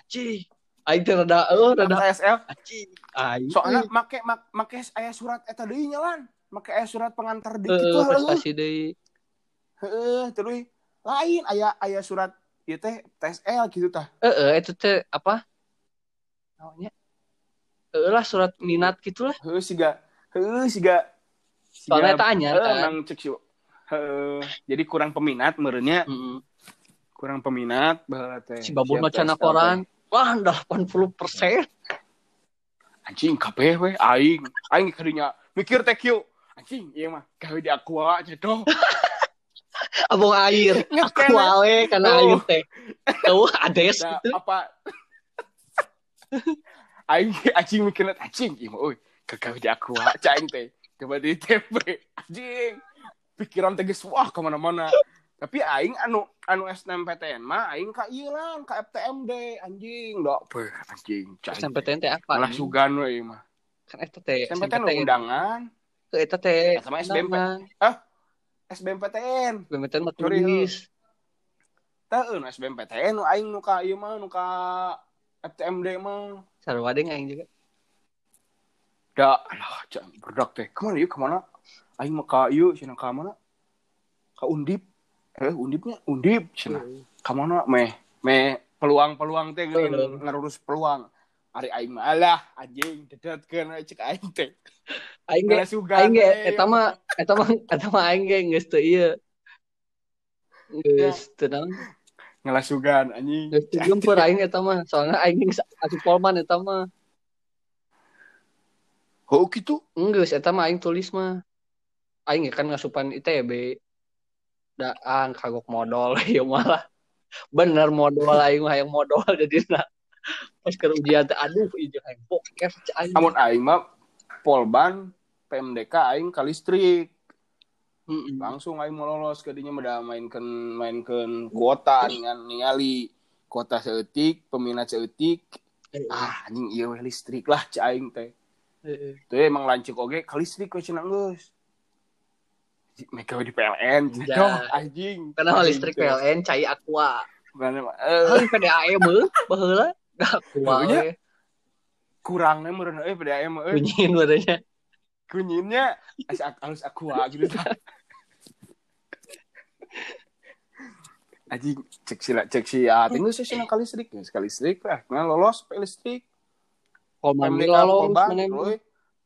Anjing. Aing teh rada eueuh rada PSL anjing. Aing. soalnya make make aya surat eta deui nya lan. Make aya surat pengantar dikit Heeh, tuh. prestasi deui. Heeh, terus lain aya aya surat ieu teh TSL gitu tah. Heeh, itu teh apa? Namanya? Heeh lah surat minat gitu lah. Heeh siga heeh siga Soalnya Heeh, kan. cek sih. Heeh, jadi kurang peminat merenya, Heeh. kurang peminat baheula teh. Si babun TSL koran. Wah, 80%. Anjing kabeh we aing. Aing kadinya mikir teh kieu. Anjing ieu mah gawe di aqua nya doh. [LAUGHS] Abong air. Kene. wae karena Oh. air teh. Tuh, [LAUGHS] ades Da, gitu. apa [LAUGHS] aing [LAUGHS] anjing mikirna anjing ieu mah euy kagawe di aqua cai aing teh. Coba di TP [LAUGHS] anjing. Pikiran teh geus wah ke mana mana Tapi aing anu anu SNMPTN mah aing ka ieu lan ka FTMD anjing dok. Beuh anjing cai. SNMPTN teh apa? Malah sugan we ieu mah. Kan eta teh. SNMPTN undangan, Ke eta teh. Sama SBMP. undangan. SBMPTN. SBMPTN mah tulis. Nu SBMPTN aing nu ka ieu mah nu ka FTMD mah. Sarua deh aing juga. Da alah cang berdak teh. Ke mana ieu ke mana? Aing mah ka ieu cenah ka mana? Ka Undip. Eh Undipnya Undip cenah. Ka mana meh meh peluang-peluang teh geuning Heeh. ngarurus peluang. Ari aing mah alah anjing dedetkeun we cek aing teh. Aing ge sugan. aing ge eta mah eta mah eta mah aing ge geus teu ieu. Geus teu naon? Ngalah sugan anjing. Jempeur [LAUGHS] aing eta mah. Soalnya aing asup polman eta mah. Oh gitu. Enggeus eta mah aing tulis mah. Aing ge kan ngasupan ITB. Daan kagok modal [LAUGHS] ieu malah. Bener modal aing mah hayang modal [LAUGHS] jadina. Pas keur ujian teh aduh ieu aing boker cek aing. Amun aing mah Polban PMDK aing ka listrik. Heeh. langsung aing mau lolos ke dinya meda mainkeun mainkeun kuota dengan ningali kuota seetik peminat seetik ah anjing ieu we listrik lah cai aing teh Heeh. teu emang lancuk oge ka listrik we cenah geus Mereka di PLN Ya. [LAUGHS] Anjing Karena listrik. PLN cai aqua. Mana mah, eh, PDAM meuh baheula. Aqua kurangnya meureun euy PDAM mah euy Kunyin badannya. kunyinnya asa halus aqua gitu [LAUGHS] Anjing cek sila cek si ah tinggal sih sih kali listrik ya sekali listrik lah nah lolos pe listrik Polman PMDK lolos Roy.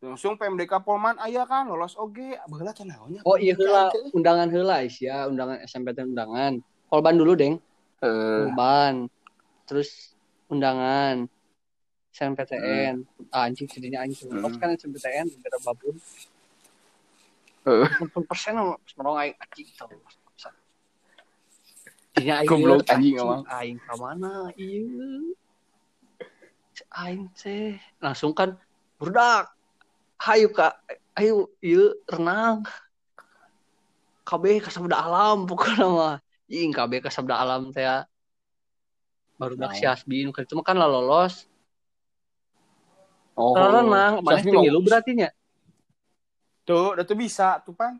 langsung PMDK Polman aya kan lolos oge baheula teh naonnya Oh iya heula undangan heula ya undangan SMPTN undangan. Polban dulu deng. eh Polban. Terus undangan SMPTN. Ah, anjing jadinya anjing lolos Hmm. kan SMPTN gara babun. Heeh. 60 persen merong aing anjing tau. Dinya aing Goblok, liat, anjing, emang. Aing ke mana? Iya. Cek Aing teh langsung kan budak. Hayu kak, ayo iya renang. KB ke sabda alam [LAUGHS] pokoknya mah. Ing KB ke sabda alam teh. ya. Baru dak Nah. si Asbi nu itu mah kan lah lolos. Oh. Kalau renang, mana tinggi mau- lu berarti nya? Tuh, udah tuh bisa tuh, Pan.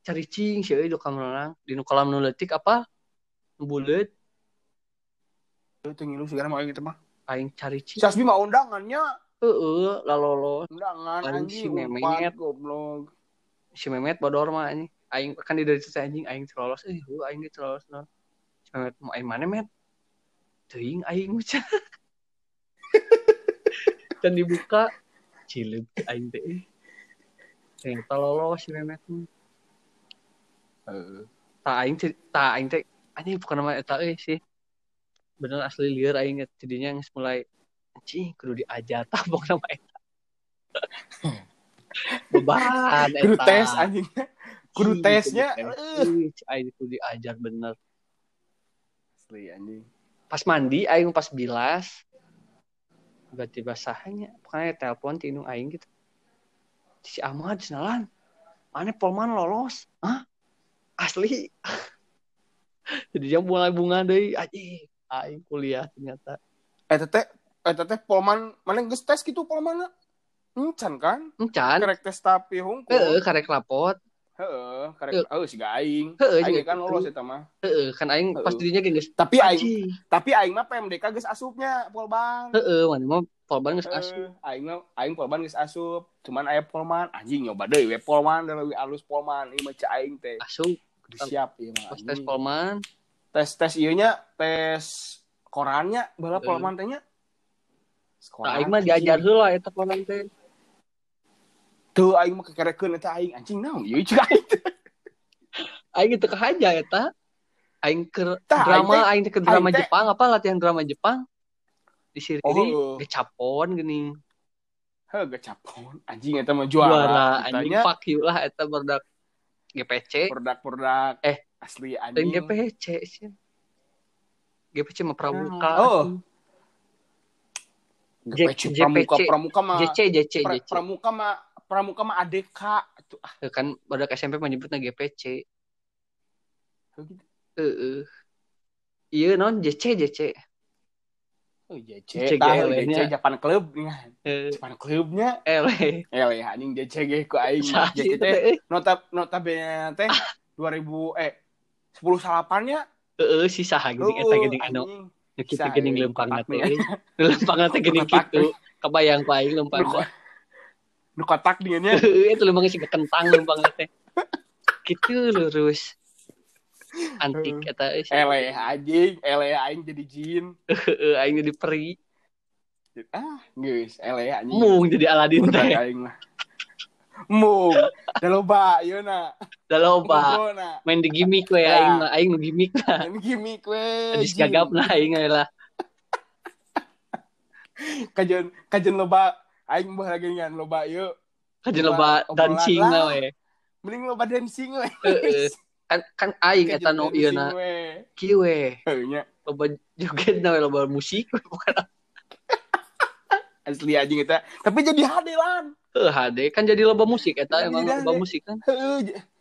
Cari cing sih di kolam renang. Di nu kolam nu leutik apa? Bulet, tuh ngilu segala mau gitu mah. aing cari cing. Si Asbi mah undangannya. Heeh, lah lolos. Undangan anjing. si Memet. Goblok. si Memet bodor mah anjing. Aing kan di dari teh anjing aing terlolos eh hu aing ge terlolos non. Si Memet mau aing mana met? Teuing aing mah. [LAUGHS] Dan dibuka cilep aing teh. eh. Ternyata lolos si Memet mah. Heeh. Tak aing tak aing teh anjing bukan nama eta euy sih. Bener asli lieur aing jadinya geus mulai anjing kudu diajar [LAUGHS] tabok nama eta. [LAUGHS] Beban Kudu tes anjing. Kudu tesnya. eh. Aing kudu diajar bener. Asli anjing. Pas mandi, aing pas bilas. Tiba-tiba sahanya. Pokoknya telepon tinu aing gitu. Si Ahmad, senalan. Mana Polman lolos? Hah? Asli. [LAUGHS] Jadi dia mulai bunga deh. Aji, aing kuliah ternyata. Eh teteh, eh teteh Polman, mana geus tes gitu Polman Encan kan? Encan. Karek tes tapi hungkul. Heeh, karek lapot. Heeh, karek oh si aing. Heeh, Aing kan lolos eta mah. Heeh, kan aing pas Heeh. dirinya geus Tapi aing, tapi aing mah PMDK geus asupnya Polban. Heeh, mana mah Polban geus asup. Heeh, aing mah aing Polban geus asup. Cuman aya Polman anjing nyoba deui we Polman da leuwih alus Polman ieu mah aing teh. Asup. Siap mah. Pas tes. Polman. Tes tes ieu nya tes korannya bala Heeh. Polman teh nya. Nah, aing mah diajar heula eta Polman teh. Tuh aing mah kekerekeun eta aing anjing naon ieu cik aing. teh. [LAUGHS] aing itu kehaja eta aing ke drama aing ke drama aing Jepang apa latihan drama Jepang di sini Oh. gecapon gini Heuh gacapon anjing eta mah juara, juara. anjing fuck you lah eta berdak GPC produk-produk Eh. asli anjing. GPC sih. GPC mah pramuka Oh. J- GPC pramuka pramuka mah JC JC pra- JC pramuka mah pramuka mah ADK Tuh, ah, kan berdak SMP menyebutnya GPC gitu. heeh. Iya non JC JC Oh, JC, JC tah, nya. JC Japan Club eh Japan Clubnya. ele Eh, leh, anjing JC ge ku aing. JC teh eh. nota notabene teh 2000 eh 10 salapannya. heeh si saha geuning eta geuning anu anjing. geuning eh, lempang teh lempang teh Kotak kitu kebayang ku aing lempang Nu ko- Nu kotak dingannya. itu lembang sih kentang lembang teh [LAUGHS] gitu lurus antik Eh, leh, anjing, leh, aing jadi jin. Aing jadi peri Ah, geus, eh, leh, anjing. mung jadi Aladin teh aing mah. Mung, da loba ieu na. da loba main di gimmick we Ya. aing mah aing nu gimmick lah Ini gimmick we. gagap lah aing lah [LAUGHS] Kajian kajian loba aing mah lagi ngan loba ieu. kajian Loba dancing lah. lah we Mending loba dancing we. [LAUGHS] Kan kan aing eta nu ieu na we. kieu we Heuh nya. loba joget na loba musik bukan [LAUGHS] Asli anjing eta. Tapi jadi hade lan. Heuh, HD kan jadi loba musik eta emang loba musik kan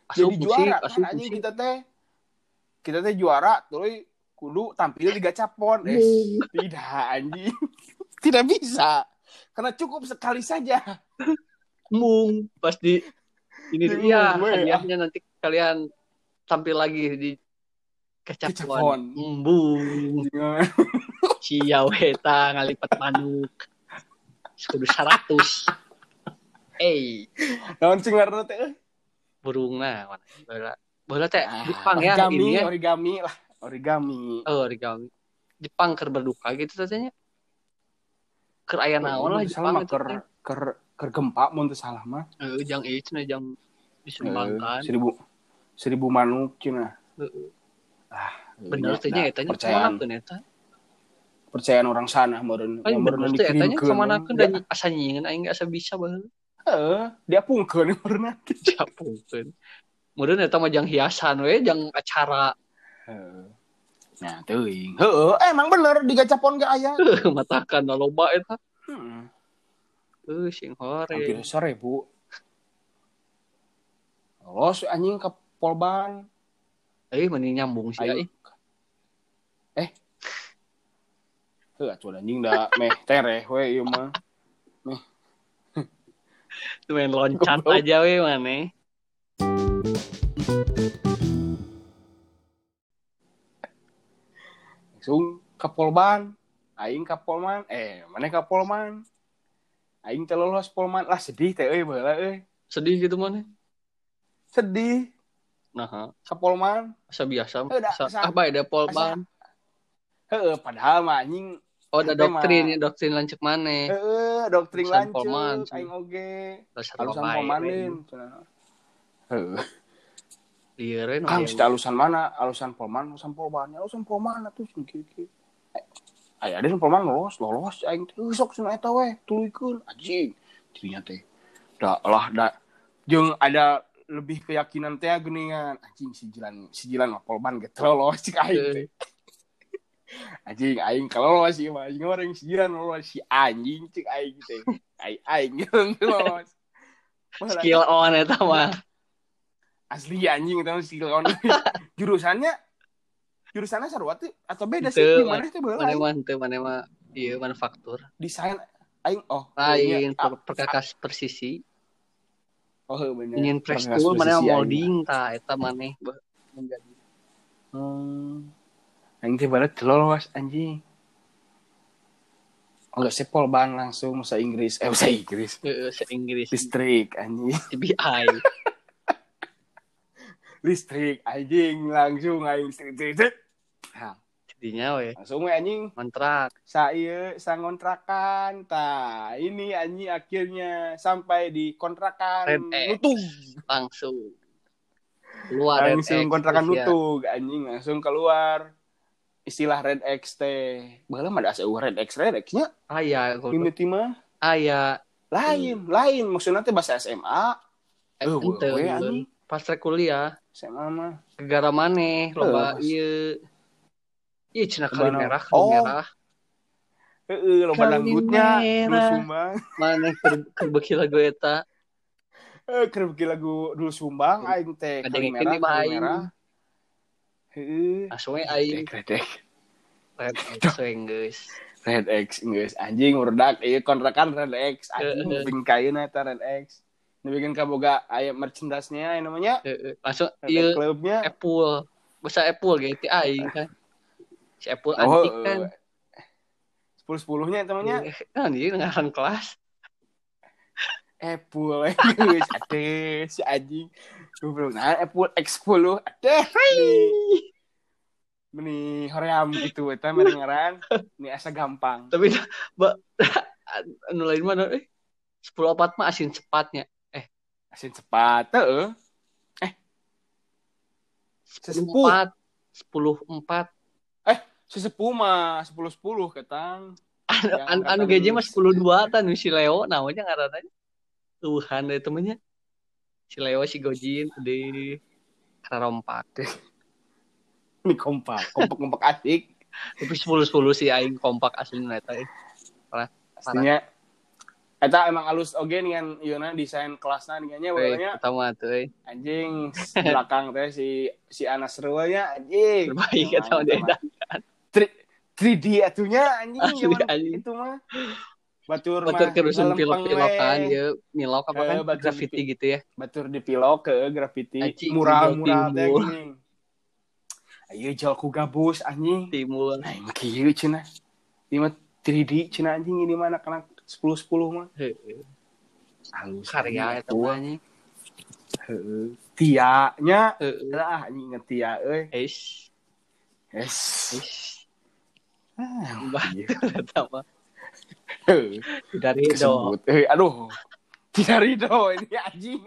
asup jadi musik juara asup kan anjing kita teh. Kita teh juara terus kudu tampil di gacapon. Eh, Mung. [LAUGHS] tidak anjing. [LAUGHS] Tidak bisa. Karena cukup sekali saja. mung pas di ini Di dia we. hadiahnya nanti kalian tampil lagi di Kecapon. embung [LAUGHS] ciau eta ngalipat manuk. Kudu 100 eh Naon sing ngaranna teh? eh? burung mana bola. Bola teh Ah, Jepang ya origami, ini ya. origami lah, origami. oh origami. Jepang ker berduka gitu katanya ker aya naon lah Jepang itu ker ker ker gempa mun teu salah mah. Eh, jang ieu cenah jang disumbangkan. seribu seribu manuk cina. Heeh. Ah, bener teh nya nah, eta nya percayaan percayaan orang sana meureun bener meureun dikirimkeun. ke mana Ya, dan asa nyingin aing asa bisa baheula Heeh, dia pungkeun [LAUGHS] pernah. [LAUGHS] Capungkeun. Kemudian eta mah jang hiasan we, jang acara. Heeh. Nah, teuing. Heeh, emang bener di gacapon ge aya. [LAUGHS] Matakan loba eta. Heeh. Sing Hampir hore. seribu. Los anjing ke Polban. Eh, mending nyambung sih Ayo. ai. Heuh, atuh anjing da meh tereh we ieu mah. Main loncat aja we maneh. Langsung ke Polban. Aing ke Polman. Eh, mana ke Polman? Aing teh lolos Polman. Lah sedih teh euy baheula euy. Sedih gitu maneh. Sedih Nah, ha. ke Polman. asa biasa. Eh, ah, bae da polban. Heeh, padahal mah anjing Oh, ada doktrin ya, doktrin lancek maneh. heeh doktrin Alusan Polman, aing oge. Alusan. Polmanin. Heeh. Lieur we Kang, no. sudah alusan mana? Alusan Polman, alusan Polman, alusan Polman atuh sing kieu-kieu. Aya ada Polman lolos, lolos aing teh "Eh, sok cenah eta we, tuluykeun anjing. Dirinya teh. Da lah da jeung ada lebih keyakinan teh geuningan anjing si Jilan si Jilan mah Polman ge teu lolos cik aing teh. [LAUGHS] Anjing aing kalau lolos sih mah anjing orang si Jilan lolos si anjing cik aing teh. Aing [LAUGHS] aing. Malah- Skill on eta mah. asli anjing itu si lawan jurusannya jurusannya sarua tuh atau beda sih gimana itu Maneh boleh mah teu maneh mah ieu manufaktur. desain aing oh Lain iya. per- perkakas persisi. Oh bener. Ingin posisi mah aing. molding eta maneh be- menjadi. Hmm. teh barat lolos anjing. Oh, enggak sepol ban langsung bahasa Inggris. Eh bahasa Inggris. Heeh se Inggris. Listrik anjing. [LAUGHS] TBI. listrik anjing langsung aing. Listrik listrik, listrik. Jadinya we langsung we anjing. Kontrak saya sangontrakan tah ini anjing akhirnya sampai di kontrakan Red nutug langsung. Keluar Red langsung X, kontrakan ya. nutug anjing. Langsung keluar. Istilah red X teh. Baheula mah da asa Red X Red X nya. Aya mimiti mah. Aya. Lain lain. Maksudnya teh bahasa SMA eh, Eh, ente pas kuliah. SMA mah. Negara maneh loba ieu Iya, cina kali merah, kali Oh. merah. heeh loba Kali danggutnya lu merah. sumbang [LAUGHS] Mana beuki lagu eta. eh keur beuki lagu dulu sumbang aing teh Ada kali yang merah kini mah kali aing. merah heeh Langsung we aing Redek, [LAUGHS] red X geus. Red X guys anjing urdak ieu kontrakan Red X anjing bikin kayeuna eta Red X nu bikin kaboga aya merchandise-nya namanya Heeh. Red ieu Club-nya Apple. Bahasa Apple gitu aing kan. Si Apple oh antik kan. sepuluh sepuluhnya Eh, Kan dia ngaran kelas. Apple guys ade si anjing. Goblok. Nah Apple X10 ade nih meni. Hoream gitu eta meri ngaran ini asa gampang. Tapi ba, anu [LAUGHS] lain mana eh? 10 opat mah asin cepatnya. asin cepat heeh Sesepuh. 10 4 sesepuh mah sepuluh sepuluh ketang. Anu, Yang anu, anu gaji mah. 10 2 tan si Leo namanya ngaranna Tuhan dari temennya. Si Leo si Gojin di karompak [LAUGHS] ini kompak kompak kompak asik. Tapi 10 10 si aing kompak asli eta eh. Pastinya Eta emang halus oge dengan Yona desain kelasnya dengannya Weh, pokoknya. pertama tuh eh. anjing belakang teh si si Anas Rewanya anjing. Terbaik eta mah 3D atunya anjing anjing. itu mah batur Batur kerusun pilok-pilokan ya milok apa Eh, kan batur graffiti di- gitu ya batur di pilok ke graffiti Anjing, mural timbul, mural teh timbul. ayo jual ku gabus anjing timur nah kieu cenah ini mah 3D cenah anjing ini mah anak-anak 10 10 mah Heeh. halus karya eta mah anjing. Heeh. Tia-nya Heeh. lah anjing Tia euy. Eish, Yes. eish. Ah, do Kesebut. Eh, aduh. Tidak ridho ini anjing.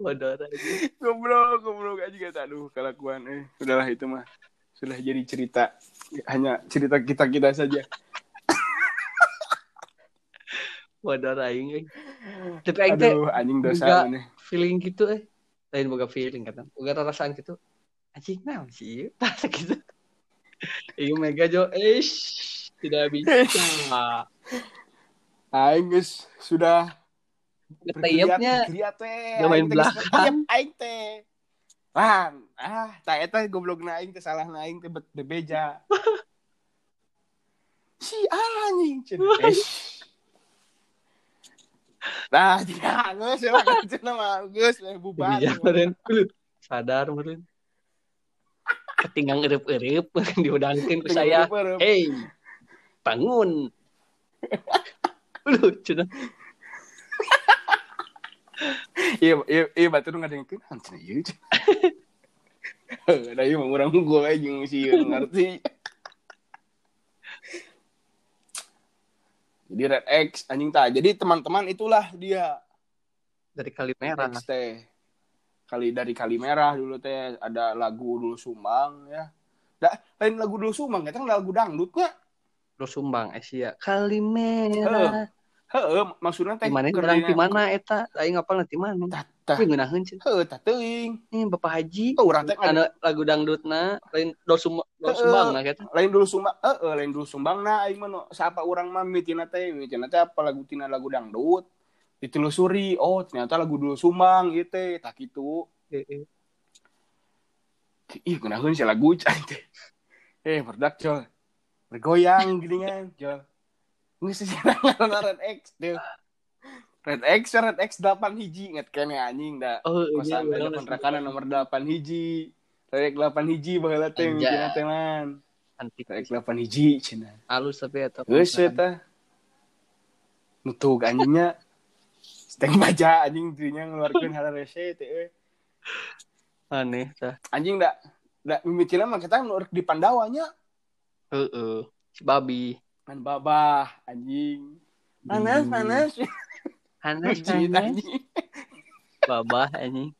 bodoh anjing. goblok, goblok anjing kata aduh kelakuan eh. Udahlah itu mah. Sudah jadi cerita hanya cerita kita-kita saja. Wadah aing euy. Tapi aing teh anjing dosa feeling gitu eh. Lain boga feeling kata. Boga rasaan gitu. Anjing naon sih? Tah gitu. Ieu mega jo ish tidak bisa. Aing geus sudah Ketayapnya main geus belakang. aing teh. Lan, ah, tak eta goblok aing teh salah aing teh bebeja. si anjing. Eish. Nah, dia geus lah cenah mah geus bubar. Iya sadar meureun. Ketinggang eueup-eueup [LAUGHS] diudangkeun ku saya. Hey, bangun. [LAUGHS] Lu cenah. [LAUGHS] Iya, iya, iya batur ngadengkeun cenah ieu. cenah. Heuh, da ieu mah urang gua we jeung si ieu ngarti. Jadi Red X anjing tah. Jadi teman-teman itulah dia Dari kali merah. Teh. Kali dari Kali Merah dulu teh ada lagu dulu Sumbang ya. Da, lain lagu dulu Sumbang, kita lagu dangdut nya. Lu sumbang Asia. Kali merah. Heeh, maksudnya teh Di mana keur orang di mana eta? Aing ngapal nanti mana? Tah. Tapi ngeunaheun cenah. Heuh, tah teuing. Ini Bapak Haji. Oh, urang teh Anu lagu dangdutna lain do sum do Heeh. sumbang nah kita. lain dulu sumbang eh eh, lain dulu sumbang nah aing mah siapa orang mah mitina teh mitina teh apa lagu tina lagu dangdut ditelusuri oh ternyata lagu dulu sumbang gitu tak gitu Heeh. ih kenakeun si lagu cai teh eh berdak jol bergoyang gini kan jol nggak sih Red X deh Red X Red X 8 hiji inget kene anjing dah Oh, kosan iya, ada bener. kontrakan nomor 8 hiji Red X 8 hiji baheula teh Anjay. mitina teh man Antik Red X 8 hiji cenah halus tapi eta. Geus eta. Nutug anjingnya. Steng baja anjing dirinya ngeluarkeun hal rese teh euy. Aneh tah. Anjing da da mimitina mah kita nu rek di Pandawanya Heeh. Si babi. kan babah anjing. Panas Hmm. panas. Panas [LAUGHS] Anjing panas. anjing. Babah anjing.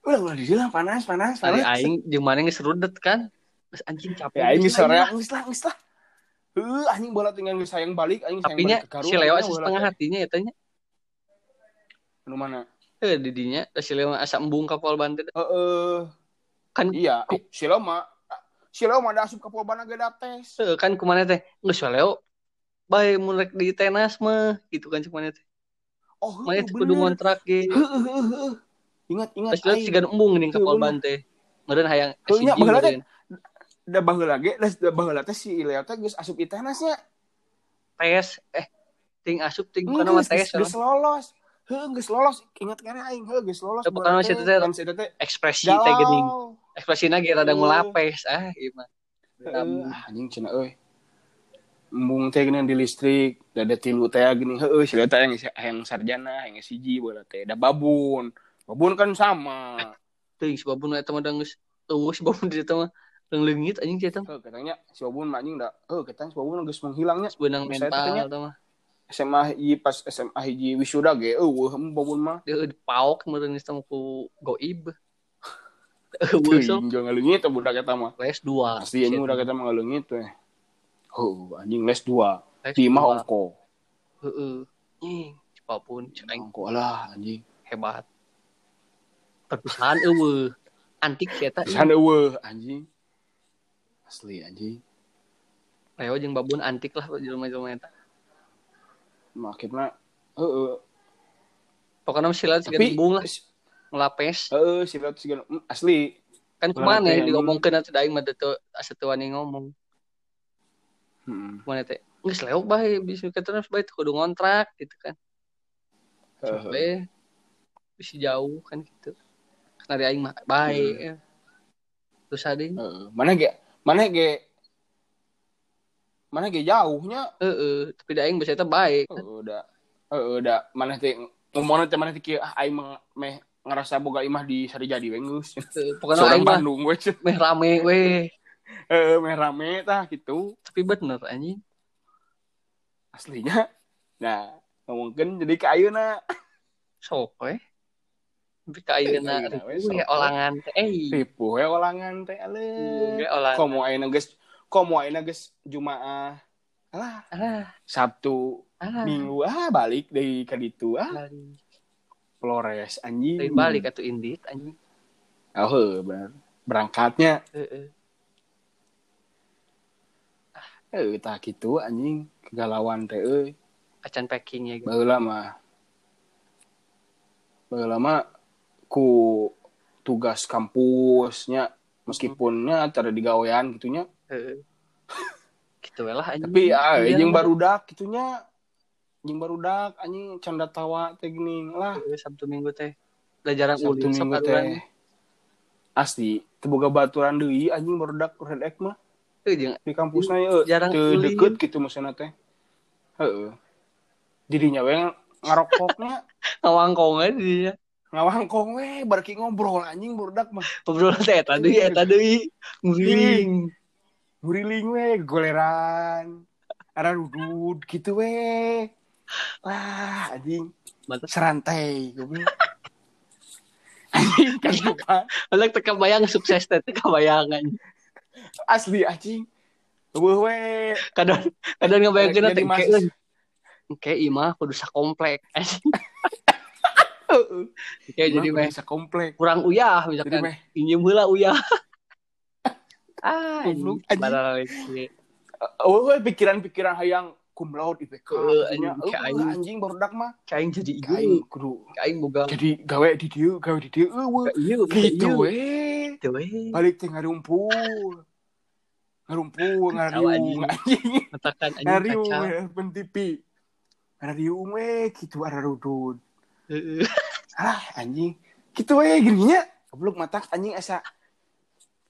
Udah udah dibilang panas panas panas. aing jeung mana geus rudet kan. Terus anjing capek. Ya anjing geus sore aing. geus lah geus lah. Heuh anjing bola tinggal geus sayang balik anjing sayang Tapi nya balik ke si Leo setengah hatinya eta nya. Nu mana? Eh di dinya si Leo asa embung ka Pol Banten. Heeh. Kan Iya, eh, si Leo mah si Leo mah asup ka Polban ge da tes. Heeh, kan ke mana teh geus Leo bae mun rek di tenas mah gitu kan cek mana teh. Oh, Mana heuh, teh kudu ngontrak ge. Heuh. Ingat ingat Terus sigan embung geuning ka Heuh, Pol bener. Banten. Meureun hayang SCG baheula teh. da baheula ge da baheula teh si Leo teh geus asup itanasnya. tes eh ting asup ting Geus tes geus lolos. Geus lolos. Ingat kan aing heuh geus lolos. Eh, bukan nama si Tete. Kan si Tete ekspresi teh geuning. Ekspresina ge rada ngulapes ah gimana. Heuh, ah, anjing cenah euy. Embung teh geuning di listrik, da ada tilu teh geuning heueuh si teh yang yang sarjana, yang siji baheula teh da babun. Babun kan sama. Teuing si babun eta mah geus eueuh si babun di eta mah leungit anjing eta mah Heuh katanya si babun mah anjing da heuh katanya si babun geus menghilangnya. teh nya. mental eta mah. SMA hiji pas SMA hiji wisuda ge eueuh babun mah. Dia paok meureun teh ku goib. [LAUGHS] Eueuh sok Teuing jangan leungit teh budak eta mah. les 2. Asli anjing udah kita mah leungit teh. Oh, anjing les 2. les Di mah ongko. Heeh. Ih, babun cek aing Ongko lah anjing. hebat. Perpisahan eueuh. Antik eta. Pisan eueuh anjing. Asli anjing. Leo jeung babun antik lah jelema-jelema eta. Makitna heeh. Pokoknya sila siga Tapi embung lah ngelapes. heeh si Lot siga mm, asli. Kan ke mana ya diomongkeun atuh da aing mah asa teu wani ngomong. Heeh. Ke mana teh? Geus leo bae bisa terus bae teu kudu ngontrak gitu kan. Heeh. Sampai bisa jauh kan gitu. Karena aing mah bae. ya. Terus ada Heeh. Mana ge mana ge mana ge jauhnya heeh, tapi da aing bisa eta. Heeh, udah heeh udah mana teh ngomongna teh mana teh kieu ah aing meh ngerasa boga imah di Sarijadi we geus. Seorang aing Bandung we. meh rame weh. [LAUGHS] Heeh, meh rame tah gitu. Tapi bener anjing. aslinya nah ngomongin jadi ke ayeuna Sok weh. Tapi ka ayeuna olangan teh. Eh, ribu we olangan teh ale ge olangan. komo ayeuna geus komo ayeuna geus jumaah. Alah. Ah, sabtu ah minggu. Ah balik dari ke ditu ah balik. Flores anjing. Dari balik atau indit anjing. Oh bener berangkatnya. Heeh. eh tah gitu anjing. Kegalauan teh euy acan packingnya gitu. Baheula mah. Baheula mah ku tugas kampusnya meskipunnya ada digawean gitunya. Gitu lah anjing. Tapi ah Iya, jeung bener. barudak gitunya. Jeung barudak anjing canda tawa teh gini lah. Heeh, sabtu minggu teh. Belajaran Sabtu ulin sok minggu teh. Asli teboga baturan deui anjing barudak redek mah. Teu jeung di kampusnya ya Jarang ulin. deket gitu maksudnya teh. Heeh dirinya we ngarokoknya. Ngawangkongan [LAUGHS] dia ngawangkong we barki ngobrol anjing barudak mah. Ngobrol teh eta deui eta deui nguriling we goleran. Ada dudut gitu we wah anjing. Mantap. serantai goblok. [LAUGHS] Anjing kan Malah teka bayang sukses teh teka bayangan asli anjing. Wah we kadang kadang ngebayangkeun teh engke mahasiswa. engke ieu mah kudu sakomplek anjing. [LAUGHS] Heeh. jadi meh bisa komplek kurang uyah misalkan. Injem heula uyah ah Goblok, anjing. Anjing. baralek oh we pikiran-pikiran hayang cum laude IPK Nya, anjing, anjing barudak mah. Kain jadi aing ieu kudu. Kain boga jadi gawe di dieu gawe di dieu eueuh. Ieu gitu we. Gitu we. Balik teh ngarumpul. Ngarumpul ngariung anjing. anjing. Matakan anjing ngariung TV ngariung we gitu ada rudud Heeh. ah anjing. Gitu we gininya goblok matak anjing asa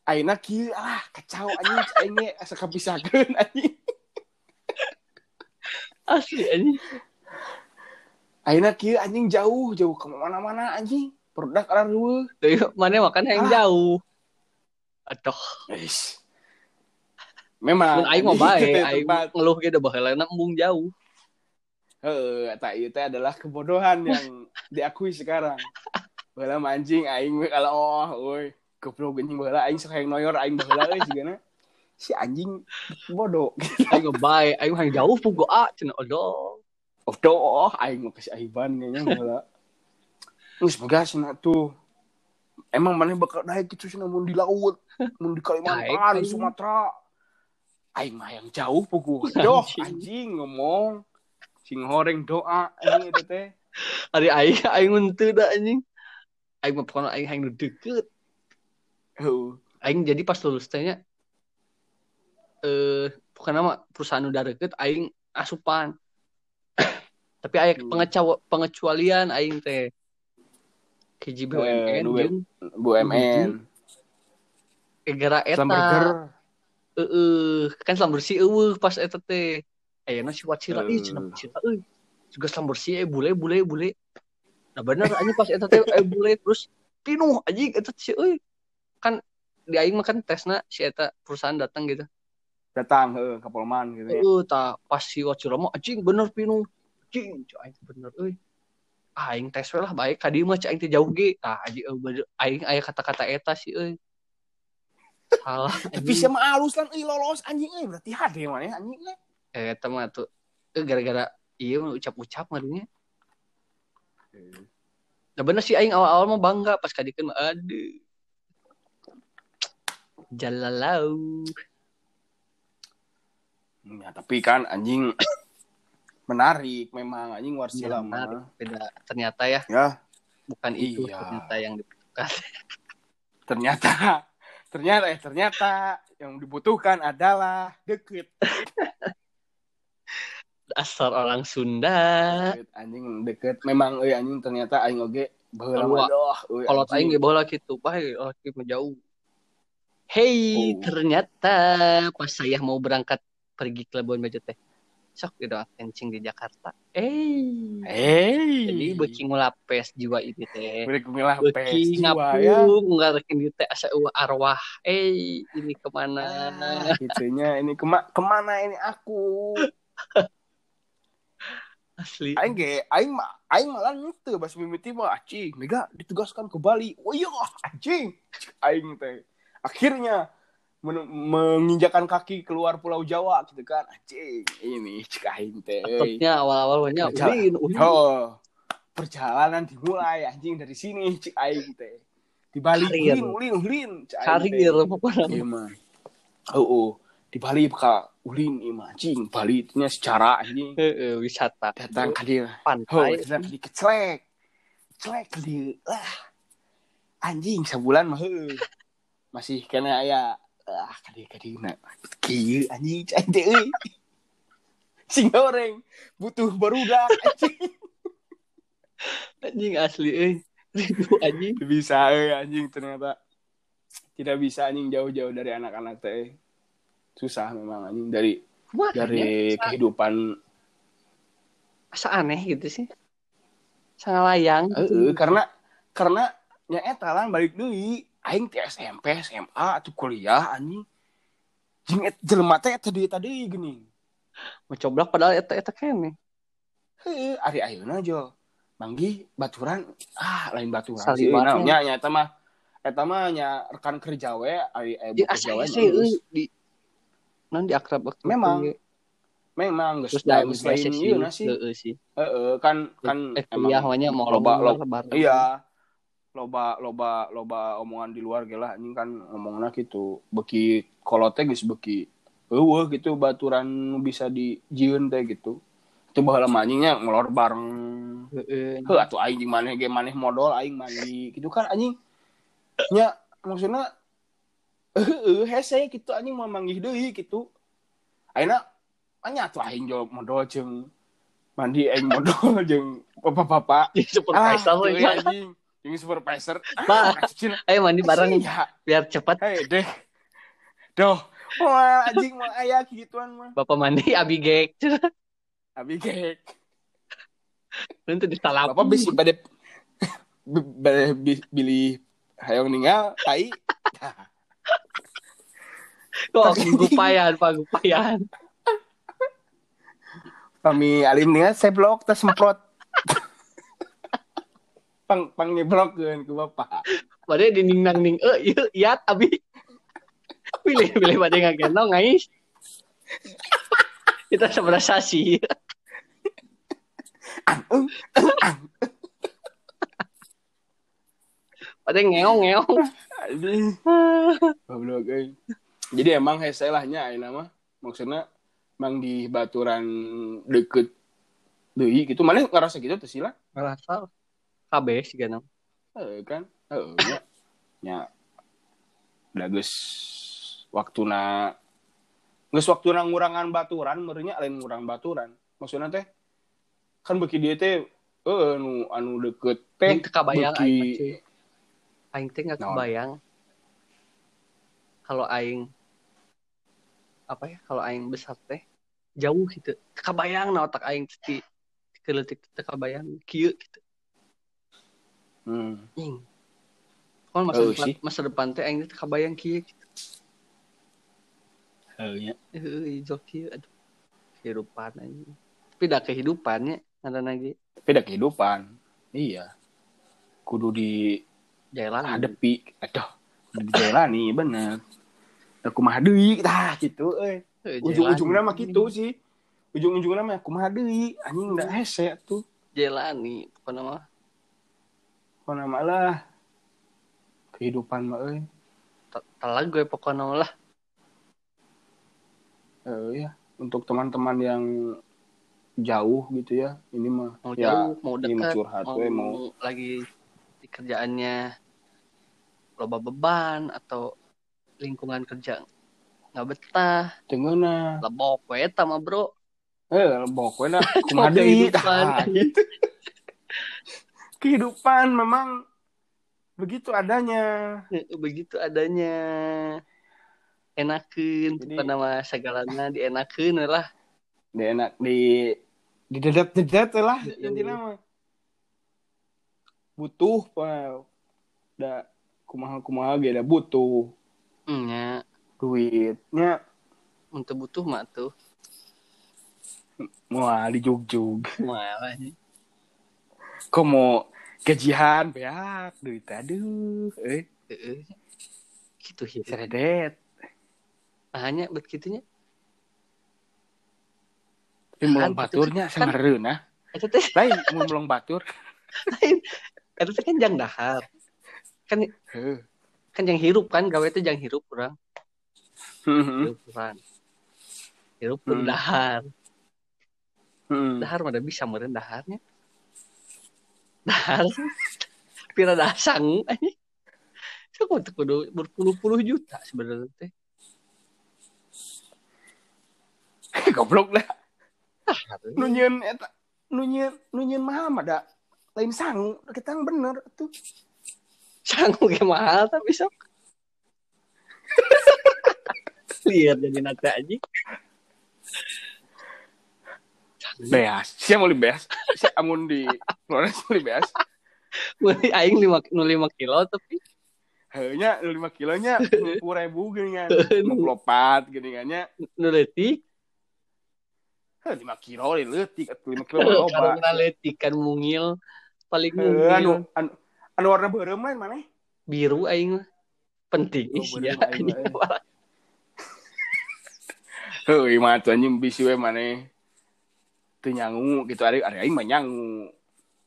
ayeuna kieu ah kacau anjing aing ge asa kapisahkeun [LAUGHS] anjing. Asli anjing. Ayeuna kieu anjing jauh jauh ke mana-mana anjing. Produk ara reueuh Deui mana makan yang Ah. jauh. Aduh. Eish. memang mun aing mah bae [LAUGHS] aing ngeluh ge da baheula embung jauh. Heeh, tak itu teh adalah kebodohan yang diakui sekarang. [LAUGHS] Bala mancing aing we kalau oh, euy, goblok anjing bala aing sok hayang noyor aing baheula euy sigana. Si anjing bodoh. [LAUGHS] aing mah bae aing hayang jauh pugo a cenah aduh Oh, doh, aing mah kasih aiban kayaknya bala. Geus boga cenah tuh. Emang mana bakal naik gitu cenah mun di laut, mun di Kalimantan, di Sumatera. Aing mah yang jauh pugu. [LAUGHS] Doh, Anjing. ngomong. Sing horeng doa itu teh. Ari aing aing mun teu da anjing. Aing mah pokona aing hayang nu Heuh. Aing jadi pas lulus teh nya eh pokona mah perusahaan udah deket aing asupan. [COUGHS] Tapi aya Hmm. pengecawa pengecualian aing teh. Hiji BUMN jeung BUMN. gara eta. Heeh, kan selam bersih eueuh pas eta teh. Ayeuna si Wacira ih Eh. cenah Wacira euy. Juga selam bersih eh bule bule bule. Nah bener anjing pas eta teh eh bule terus pinuh anjing eta si euy. Kan di aing mah kan tesna si eta perusahaan datang gitu. Datang ke Polman gitu ya. Tah pas si Wacira mah anjing bener pinuh. Anjing aing bener euy. Ah, aing tes lah baik ka dieu mah aing teh jauh ge. Tah anjing aing aya kata-kata eta si euy. Salah. [LAUGHS] Tapi sama alus lan euy lolos anjing euy berarti hade mana anjing euy. eh eta mah tuh eh, gara-gara iya ucap-ucap ngadinya nah bener sih aing awal-awal mah bangga pas kadikeun mah aduh jalalau Ya, tapi kan anjing [COUGHS] menarik memang anjing warsila Iya, menarik. beda ternyata ya Ya, bukan itu Iya. ternyata yang dibutuhkan [LAUGHS] ternyata ternyata eh ternyata yang dibutuhkan adalah deket. [LAUGHS] dasar orang Sunda Deket, anjing deket memang euy anjing ternyata aing oge baheula Kalau- anjing. aing ge bola gitu bae oh mah jauh Hey, Oh. ternyata pas saya mau berangkat pergi ke Labuan Bajo teh, sok gitu kencing di Jakarta. Eh, Hey. jadi beuki ngulapes jiwa ini teh. Beuki milah Beuki ya. ngapung ngarakin di teh asa arwah. Eh, ini ke mana? Ah, gitunya ini kema ke mana ini aku? [LAUGHS] Asli. Aing ge aing mah aing malah teu bas mimiti mah anjing mega ditugaskan ke Bali. Oh iya anjing. Aing teh. Akhirnya men- menginjakan kaki keluar Pulau Jawa gitu kan anjing ini cek aing teh. Tetepnya awal-awal banyak ulin. oh perjalanan dimulai anjing dari sini cek aing teh di Bali ulin ulin ulin. Karir pokoknya. Iya mah. Oh, oh. di Bali ka ulin ieu mah anjing Bali itu nya secara anjing Heeh, wisata. datang ke dia oh pantai. datang dia kecelek celek ke dia ah anjing sebulan mah. Masih kena aya ah ka dia ka dia na kieu anjing cai teh euy sing goreng butuh barudak anjing [LAUGHS] Anjing asli euy. [LAUGHS] Ribu anjing. bisa euy anjing ternyata tidak bisa anjing jauh-jauh dari anak-anak teh susah memang anjing dari Wah, dari asa, kehidupan asa aneh gitu sih. Sangat layang. Heeh, karena karena nya eta lan balik deui aing teh SMP SMA atau kuliah anjing. Jeung et jelema teh tadi tadi gini. Mau coblak padahal eta eta kene. heuh ari ayeuna jo. Manggi baturan. Ah lain baturan. Sih nya nya eta mah eta mah nya rekan kerja we ari Jawa asa nya, euy di non di akrab waktu Memang. ge. memang geus da geus lain sih. ieu na sih. Heeh heeh kan kan eh kuliah emang mah mau loba- loba iya loba loba loba omongan di luar ge lah anjing kan ngomongna gitu. Beki kolote geus beki eueuh gitu baturan bisa dijieun teh gitu. Itu baheula mah anjingnya ngelor bareng. Heeh. atuh aing jeung maneh ge maneh modal aing mandi. Gitu kan anjing. Nya maksudna heuh hese gitu anjing mau manggih deui gitu. Ayeuna anya atuh aing jo modal jeung mandi aing modal [LAUGHS] jeung bapak-bapak. Jadi supervisor ah, cuy, ya. anjing. Ini supervisor. Ah, cucin. Ayo mandi bareng Ya, biar cepat. hei deh. Doh. Wah, anjing mah aya gituan mah. Bapak mandi abi gek. [LAUGHS] Abi gek. Nanti disalap. Bapak bisi bade bade bi- bilih hayang ninggal tai. [LAUGHS] Kok gupayan, Pak gupayan. Kami alim ningal saya blok teh semprot. Pang pang nyeblokkeun ku bapak. Padahal di ning nang ning eh ieu iat abi. Pilih pilih pada ngagendong ngais. Kita seberapa sih? Pada ngeong ngeong. Goblok euy. Jadi emang hese lahnya ayeuna mah. Maksudnya emang di baturan deket deui gitu. Mana ngerasa gitu tuh sila? Ngerasa KB sih kan. Heeh kan? Heeh nya. Nya da geus waktuna geus waktuna ngurangan baturan meureunnya lain ngurang baturan. Maksudnya teh kan beki dia teh eh anu anu deket teh beki- aing teh nggak kebayang. Kalau aing apa ya? Kalau aing besar teh jauh gitu. Teu Kabayang na otak aing teh di keletik teu kabayang kieu gitu. Hmm. Ing. Kan masa Oh, depan, masa depan teh aing teh kabayang kieu gitu. Heuh nya. Heuh, jok kieu aduh. Kehidupan anjing. Tapi dah kehidupannya ada lagi Beda kehidupan. Iya. Kudu di jalan hadepi aduh udah dijalani [LAUGHS] bener aku mah deui tah gitu euy ujung-ujungnya mah gitu sih ujung-ujungnya mah aku mah deui anjing udah hese tuh jalani pokoknya mah kok nama lah. Kehidupan mah euy. Telag gue pokoknya mah lah. Eh, ya untuk teman-teman yang jauh gitu ya ini mah mau ya jauh mau ini mah dekat curhat mau, we mau lagi di kerjaannya loba beban atau lingkungan kerja nggak betah. Tengeuna lebok we eta mah bro. Eh bok we na kumaha deui tah gitu kehidupan memang begitu adanya. Begitu adanya. Enakin Jadi- bukan nama segalanya dienakin lah. Di enak di di dedet dedet lah Iya. intinya mah. Butuh pak. Da kumaha kumaha ge da butuh. Hmm, ya duitnya. Untuk butuh mah tuh. Mau di jug jug malah kok mau gajian beak duit aduh eh Heeh. gitu ya seredet hanya buat gitunya Tapi mulung Kan, baturnya kan- sengereuna. itu teh Lain mulung batur. lain itu teh kan jang dahar kan kan jang hirup kan gawe itu jang hirup kurang Heeh. hirup kurang hirup pun Hmm. dahar Heeh. dahar mana bisa meureun daharnya dahar pira dasang anjing Cukup tuh kudu berpuluh-puluh juta sebenarnya teh. [LAUGHS] Goblok dah. Dahar. Nunyeun eta nunyeun nunyeun mah mah da lain sangu kita yang bener tuh. Sanggup kayak mahal tapi sok. [LAUGHS] Lihat jadi nanti aja. Beas. Siapa mau beas? Siapa amun di Flores mau beas? Mulai aing lima lima kilo tapi Heunya 5 kilonya [LAUGHS] 60 ribu gini kan. [LAUGHS] 54 gini kan nya. nu leutik Heuh 5 kilo atuh 5 kilo karena leutik kan mungil paling mungil anu anu anu warna beureum lain mana? biru aing penting Oh, ya. Heuh, mah anjing bisi we mana? Teu nyangu gitu ari ari aing mah nyangu.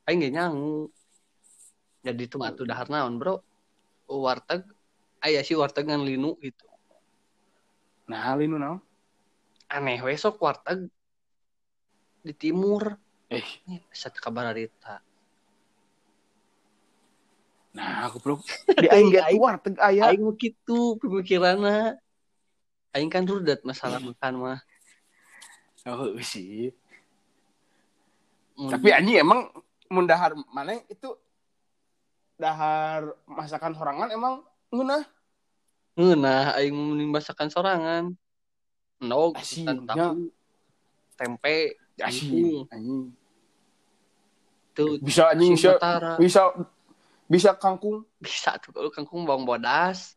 Aing gak nyangu. Jadi itu mah tuh dahar naon, Bro. Warteg aya sih warteg ngan linu gitu. Nah, linu naon? Aneh we sok warteg di timur. Eh, satu kabar harita. nah goblok. [LAUGHS] Di aing Aing- warteg aya. Aing mah kitu pemikiranna. Aing kan rudat masalah makan mah. Oh, sih. Mun- Tapi anjing emang mun dahar mana itu dahar masakan sorangan emang ngeunah ngeunah aing mau masakan sorangan. Endog, Asin, tahu, tempe, asin anjing. itu Bisa anjing bisa bisa bisa kangkung. Bisa tuh kalau kangkung bawang bodas.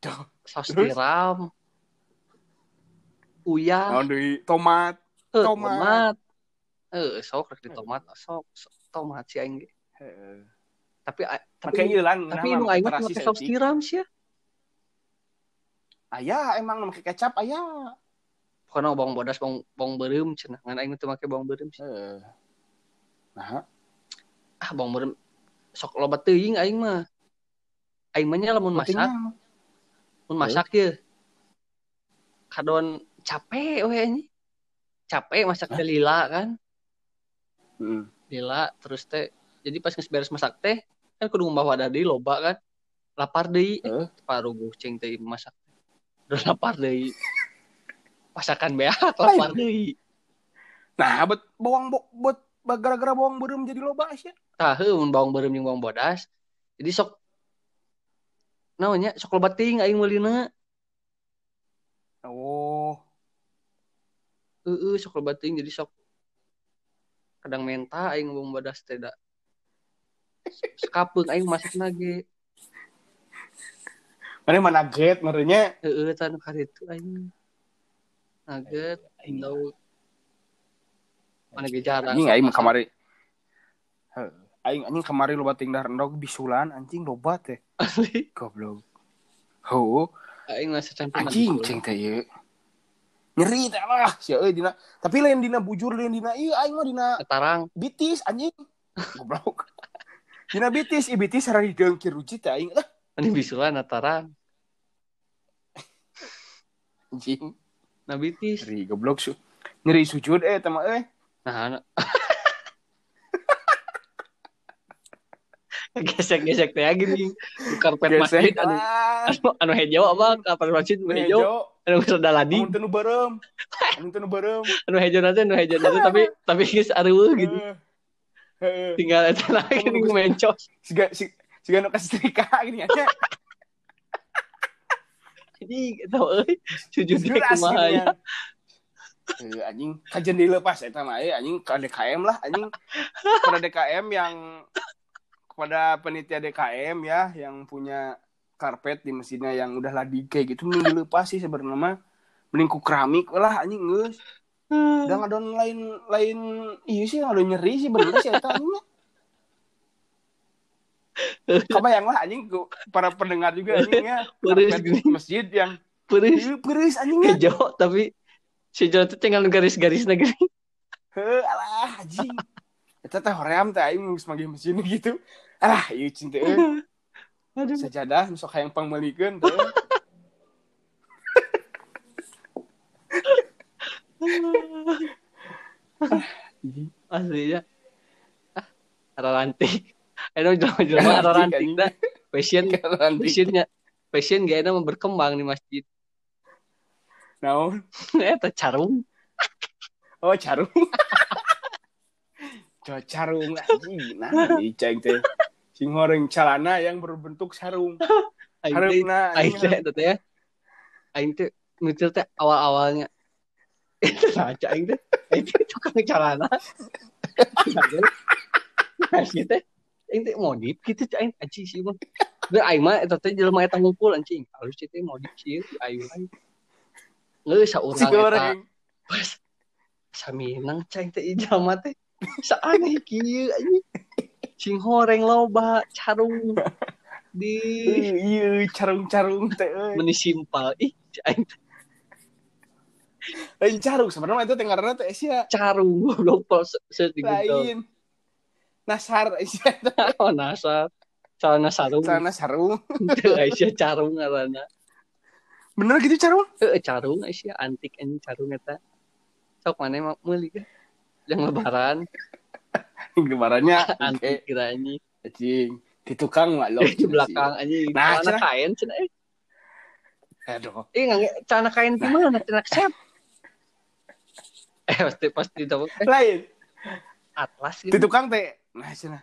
Duh. Saus Terus? tiram. Uyah. Naon deui tomat. Eh, tomat. tomat. Eh, sok rek di tomat, sok, sok tomat sih aing. Heeh. Tapi Pakai tapi lan tapi nu aing mah pakai saus tiram sih ya. Aya emang nu make kecap aya. Pokoknya bawang bodas, bawang bawang beureum cenah. Ngan aing teu make bawang beureum sih. Heeh. Nah, Ah, bawang beureum sok loba teuing aing mah. Aing mah nya lamun masak, mun masak ye. Kadon capek we. Capek masak lila kan. Heeh. lila terus teh jadi pas geus beres masak teh kan kudu ngumbah wadah deui loba kan. Lapar deui. Heeh. paruh ceng teh masak udah lapar deui. [LAUGHS] Masakan beak lapar deui. Nah, buat bawang bo, buat gara-gara bawang beureum jadi loba sia. tah heuh mun bawang beureum jeung bawang bodas. Jadi sok naonnya sok loba ting aing meulina. Oh, heeh sok loba ting jadi sok kadang menta aing bawang bodas teh da. Sekapeung aing masak nage. Mana mana get merenya heeh tan karitu aing. Nugget Indo mana ge jarang. Anjing aing kamari. Aing anjing kamari loba ting dahar endog bisulan anjing loba teh. Asli. Goblok. Heuh, aing mah secan pernah anjing ceng teh ieu nyeri teh lah. Sia euy dina. Tapi lain dina bujur lain dina ieu aing mah dina Tarang bitis anjing. Goblok. Dina bitis i bitis sarari deungkir ruji teh aing lah ini bisulan tarang anjing. Nabitis nyeri goblok su. Nyeri sujud eh mah euy nah na- [LAUGHS] gesek-gesek teh gini karpet masjid anu. ah. Anu, anu hejo apa? Karpet masjid anu hejo anu geus rada ladi Amun teu nu beureum. Amun teu nu beureum. [LAUGHS] anu hejo nanti anu hejo nanti. Tapi tapi geus areueuh gitu. Tinggal eta lagi geus- mencos. Siga si siga nu kesetrika gini aja. anjing eta euy sujud teh Jelas kumaha ya. ya. Eh, anjing kajian dilepas eta mah eh anjing ke DKM lah anjing. Kepada DKM yang kepada penitia DKM ya yang punya karpet di mesinnya yang udah ladi kayak gitu mending dilepas sih sebenarnya mah mending ku keramik lah anjing geus udah ngadon lain lain iya sih ngadon nyeri sih bener sih eta kebayang lah anjing ku- para pendengar juga anjing ya Beres karpet gini. masjid yang Peris. Ieu peureus anjing. Hijau tapi si hijau itu tinggal garis-garis negeri. Heuh, alah anjing. Eta teh hoream teh aing geus mesin gitu. Alah, ieu cinta nu sok hayang pangmeulikeun teh. Aslinya. Ah, ada ranting. Ayo jelma-jelma ada ranting dah. Passion, passionnya, passion gak enak berkembang di masjid. naon? [LAUGHS] Eta carung. Oh, carung. [LAUGHS] Coba carung anjing. Nah, [LAUGHS] diceng teh. Sing horeng celana yang berbentuk sarung. [LAUGHS] Aing Harapna aing teh, ya. Aing teh mikir teh awal-awalnya. [LAUGHS] Itu aja aing teh. Aing teh tukang celana. [LAUGHS] Asli teh. Aing teh modif gitu aing anjing sih mah. Bener aing mah eta teh jelema eta ngumpul anjing. Halus teh modif sih aing aing. Ngeus Si saurang eta pas saminang cai teh ijama teh. Saaneh kieu anjing. Sing horeng loba carung [LAUGHS] di Iya, carung-carung teh meni simpel. Ih aing. Teh Lain carung sebenarnya itu tengarana teh sia carung goblok pos se digedol lain. Nasar sia [LAUGHS] oh nasa celana sarung. Celana sarung. teu [LAUGHS] Aisyah carung ngaranna. Bener gitu carung? Heeh, carung Aisyah antik anjing carung eta. Sok mana mau meuli kan yang lebaran Antik oke. kira anjing Anjing. Di tukang mah [LAUGHS] lo. di belakang anjing Nah, celana kain cenah eh Aduh. eh nggak celana kain di mana celana set [LAUGHS] eh pasti pasti tahu eh, Lain. atlas Di gitu tukang teh. Nah, cenah.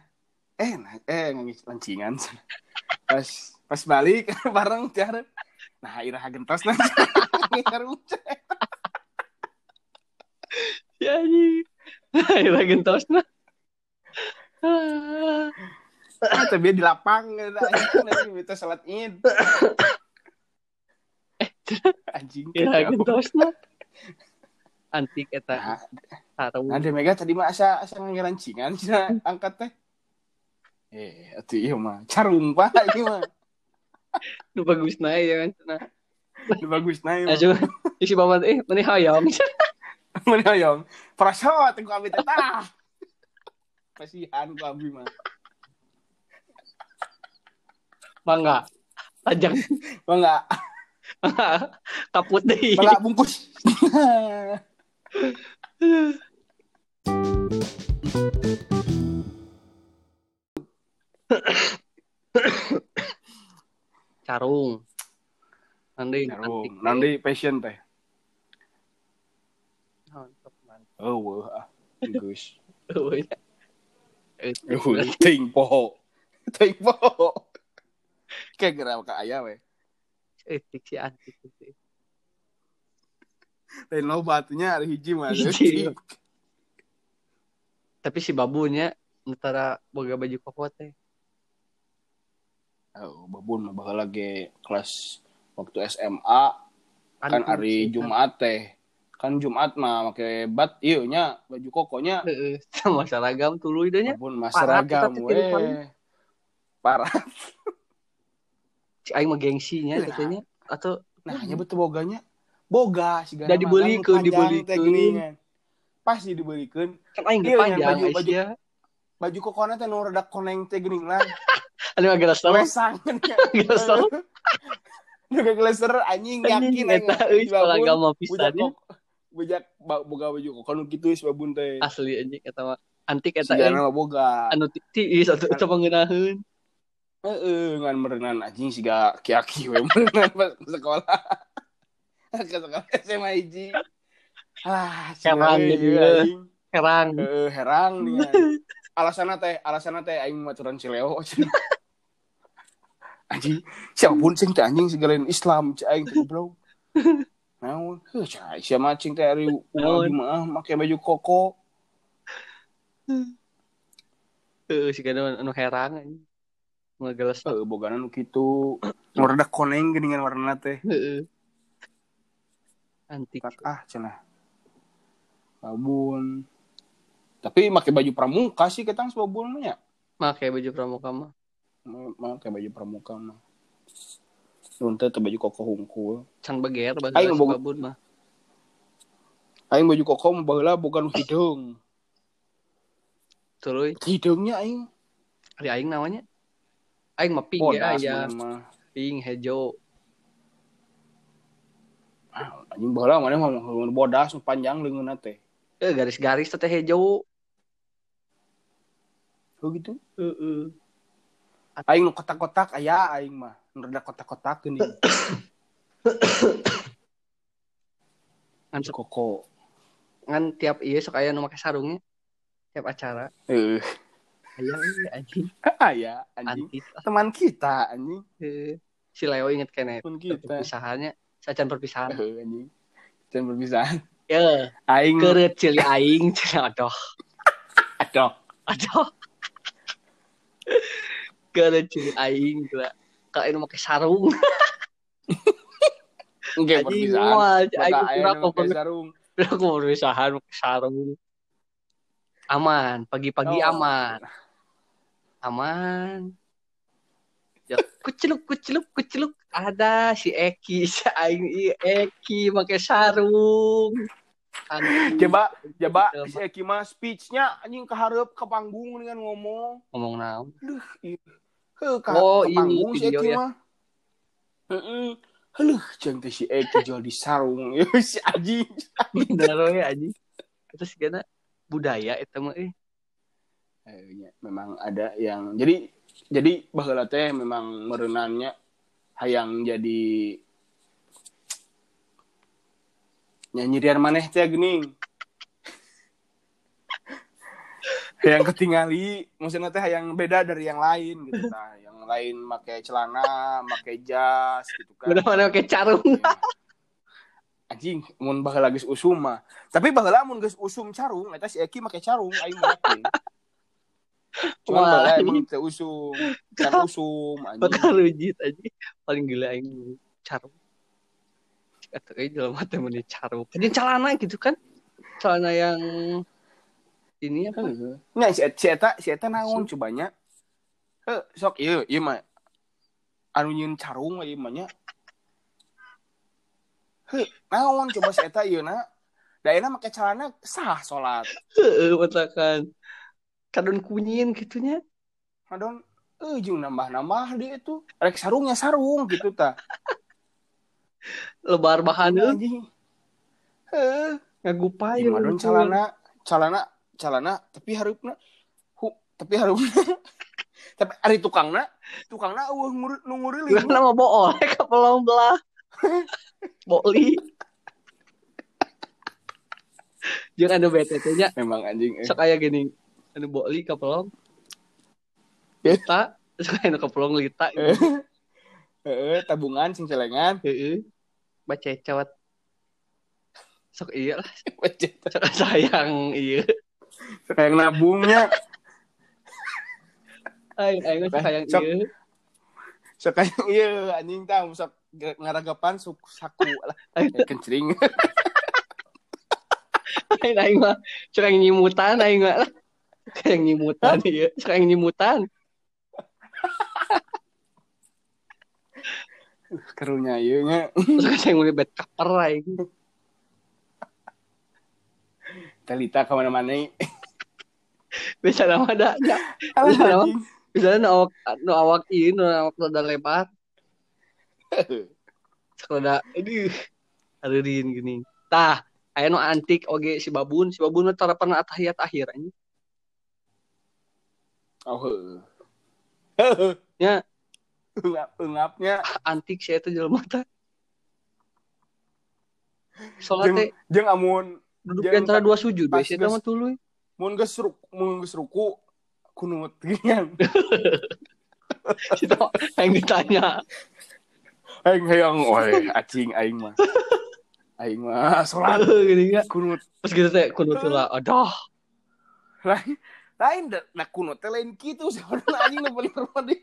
Eh, nah, eh ngangis lancingan. [LAUGHS] Pas pas balik bareng tiar. Nah, iraha gentos nah. Carung. ya anjing akhirnya gentosna Ah. Ah, tapi di lapang ada anjing itu salat Id. Anjing. ya gentosna antik eta Nah, sarung Ada mega tadi mah asa asa ngerancingan cina angkat teh. Eh, atuh iya mah carung pak ini mah. nu bagus naik ya kan nah Ini bagus nah iya. aja isi bapak eh mana hayam Mana hoyong? Prasot ku abi teh tah. Kasihan ku abi mah. mangga tajang Mangga, [LAUGHS] kaput deh mangga bungkus. carung nanti Carung, nanti passion teh. Oh, wah. Bagus. [LAUGHS] Oh, iya. Eh, ting poho. [LAUGHS] Ting poho. Kayak gerak ka aya we. etik si antik. Lain lo batunya ada hiji mah. Tapi si babunya antara boga baju koko teh. Oh, babun mah bakal lagi kelas waktu SMA kan hari. Jumat teh. Kan Jumat mah make bat ieu nya baju kokonya Heeh, [LAUGHS] sama seragam tuluy deh nya. babun mah Parah seragam we. Parah. [LAUGHS] Si aing mah gengsinya Nah. katanya atau Nah, nya betul boganya. Boga si Da dibelikeun, dibelikeun. Pasti dibelikeun. kan aing Iya, ge panjang baju- baju-. Baju kokona teh nu rada koneng teh geuning lah. Anu agak rasa Wesang. agak rasa Nu geleser anjing yakin eta euy seragam pisan ba- boga baju kokona kitu si babun teh. asli anjing eta mah antik Si eta eh. mah boga. anu ti- tiis atuh eta pangeunaheun. Heeh, ngan merenang anjing siga kiaki we [LAUGHS] merenang pas sekolah. [LAUGHS] ke sekolah SMA hiji. Ah, Heran we, dia. anjing. Herang. Heeh, herang [LAUGHS] nih. Alasanna teh, alasanna teh aing maturan Cileo. anjing, siapa pun sing teh anjing segalain Islam cai aing bro. Naon? Heuh, cai sia macing teh ari ulah mah make baju koko. [LAUGHS] Heeh, si kana anu herang. Ngegeles. Heuh, bogana nu kitu. Rada koneng geuningan warna teh. Heeh. Antik. ah cenah babun tapi make baju pramuka sih ketang sebabun mah nya Make baju pramuka mah. make baju pramuka mah Nuntut teu baju koko hungkul. can beger Aing baheula si boga- babun mah. Aing baju koko mah baheula bukan hidung. tuluy Hidungnya aing. Ari aing namanya? Aing mah pink ya aya pink hejo Ah, anjing baheula mana mah bodas panjang leungeunna teh. eh garis-garis teh hejo Oh gitu. heeh Aing nu kotak-kotak aya aing mah. Nu rada kotak-kotak geuning. [COUGHS] ngan Koko. ngan tiap iya sok aya nu make sarungnya tiap acara Eh, aya anjing [LAUGHS] aya anjing. Teman kita anjing. Si Leo inget kene Teman kita. perpisahannya sacan perpisahan Eh, anjing. Dan berpisah. ya Aing keret cili aing cili adoh aduh. [LAUGHS] adoh [LAUGHS] keret cili aing gila kalau ini make sarung. [LAUGHS] Aing aing kira nu kok pakai sarung. [LAUGHS] aku perpisahan make sarung. Aman pagi-pagi Oh. aman. Aman. Ya kuceluk kuceluk kuceluk ada si Eki [LAUGHS] si Aing Eki pakai sarung. Anjing. Coba, coba si Eki mah speech-nya anjing kehareup ke panggung dengan ngomong. ngomong naon? Ih, Ka, Oh, ini panggung si Eki ya. mah. Heeh. Heuh, jeung teh si Eki jual di sarung. si Aji. bener we anjing terus gana budaya itu mah nya, memang ada yang jadi jadi baheula teh memang merenannya hayang jadi nyanyirian maneh teh geuning. Hayang ketingali, maksudnya teh hayang beda dari yang lain gitu [LAUGHS] tah. Yang lain make celana, make jas gitu kan. udah mana pakai sarung Anjing, mun baheula geus usum mah. Tapi baheula mun geus usum carung, eta si Eki make carung aing mah. Cuma baheula anjing. emang teu usum, can usum anjing. bakal rujit aja paling gila aing sarung atau kayak jalan mata meni sarung jadi celana gitu kan celana yang ini apa Heeh. Nya si si eta si eta naon cobanya? Heuh, sok ieu ieu mah anu nyieun carung ieu mah nya. Heuh, naon coba si eta ieu na? Da enak make celana sah salat. Heeh, matakan kadon kunyin gitunya Adon eh jeung nambah-nambah dia itu. Rek sarungnya sarung gitu tah. lebar bahan Anu anjing. Heuh, ngagupai ieu mah don celana celana celana tapi hareupna hu tapi hareupna [LAUGHS] tapi ari tukangna tukangna eueuh ngur nu nguriling. Gak nama bool [LAUGHS] ke pelong belah Boli Jangan ada BTT nya Memang anjing. eh. Sok kayak gini Ada boli ke pelong Ya. Lita [LAUGHS] Sok kayak ke pelong lita Eh. Heeh, tabungan sing celengan. Heeh. Baca cewet Sok iya lah sayang iya Kayak nabungnya. Ayo ayo sok sayang Sok. iya Sekali iya anjing tahu sok ngaragapan suku saku lah. Eh, kencring. [LAUGHS] ayo ayo mah yang nyimutan ayo mah lah yang nyimutan iya yang nyimutan [LAUGHS] Kerunya ieu nya. Sok yang mulai bed cover ayo Talita ka mana-mana. Bisa nama ada ya. Bisa nama. Bisa nu awak nu awak ini nu awak rada lebar. [LAUGHS] Sekolah aduh. Aduhin gini. Tah, aya nu antik oge si babun, si babun tara pernah atahiyat akhir anjing. Oh. [LAUGHS] Ya. Ungap ungapnya [LAUGHS] Antik sih eta jelema teh. Soalnya jeung amun duduk di antara dua sujud geus- mah tuluy. Mun geus mun geus ruku kunut ginian. Kita [LAUGHS] yang ditanya. Aing hayang oi acing aing mah. [LAUGHS] Aing mah salat [LAUGHS] gini ya. kunut Terus gitu teh kudu lah. Aduh. lain lain da kunut teh lain kitu sebenarnya anjing nu bener mah di.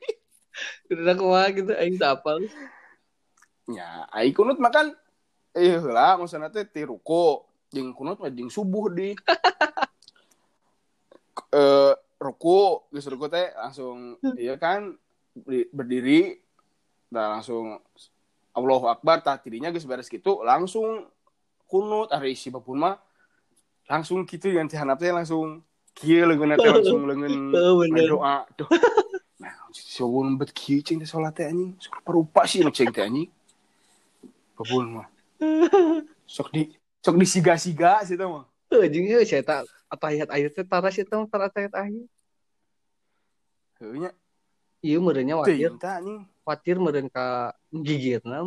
Udah kumaha gitu aing apal. Ya, aing kunut makan eh lah maksudna teh ti ruku jeung kunut mah jeung subuh di. Eh ruku geus ruku teh langsung iya kan di- berdiri dah langsung Allahu Akbar tah tidinya geus beres gitu langsung kunut ari isi babun mah langsung gitu yang teh handap teh langsung kieu leungeun teh langsung [LAUGHS] leungeun Oh, doa duh nah bet kieu cing teh salat teh anjing sok parupa sih nu cing teh anjing. Babun mah. [LAUGHS] Sok di sok disiga-siga sih teh mah. Heuh, jeung ieu saya tak atayat ayat teh tara sih teh tara atayat ayat. heuh nya Ieu meureunnya watir, tah anjing watir meureun ka gigirna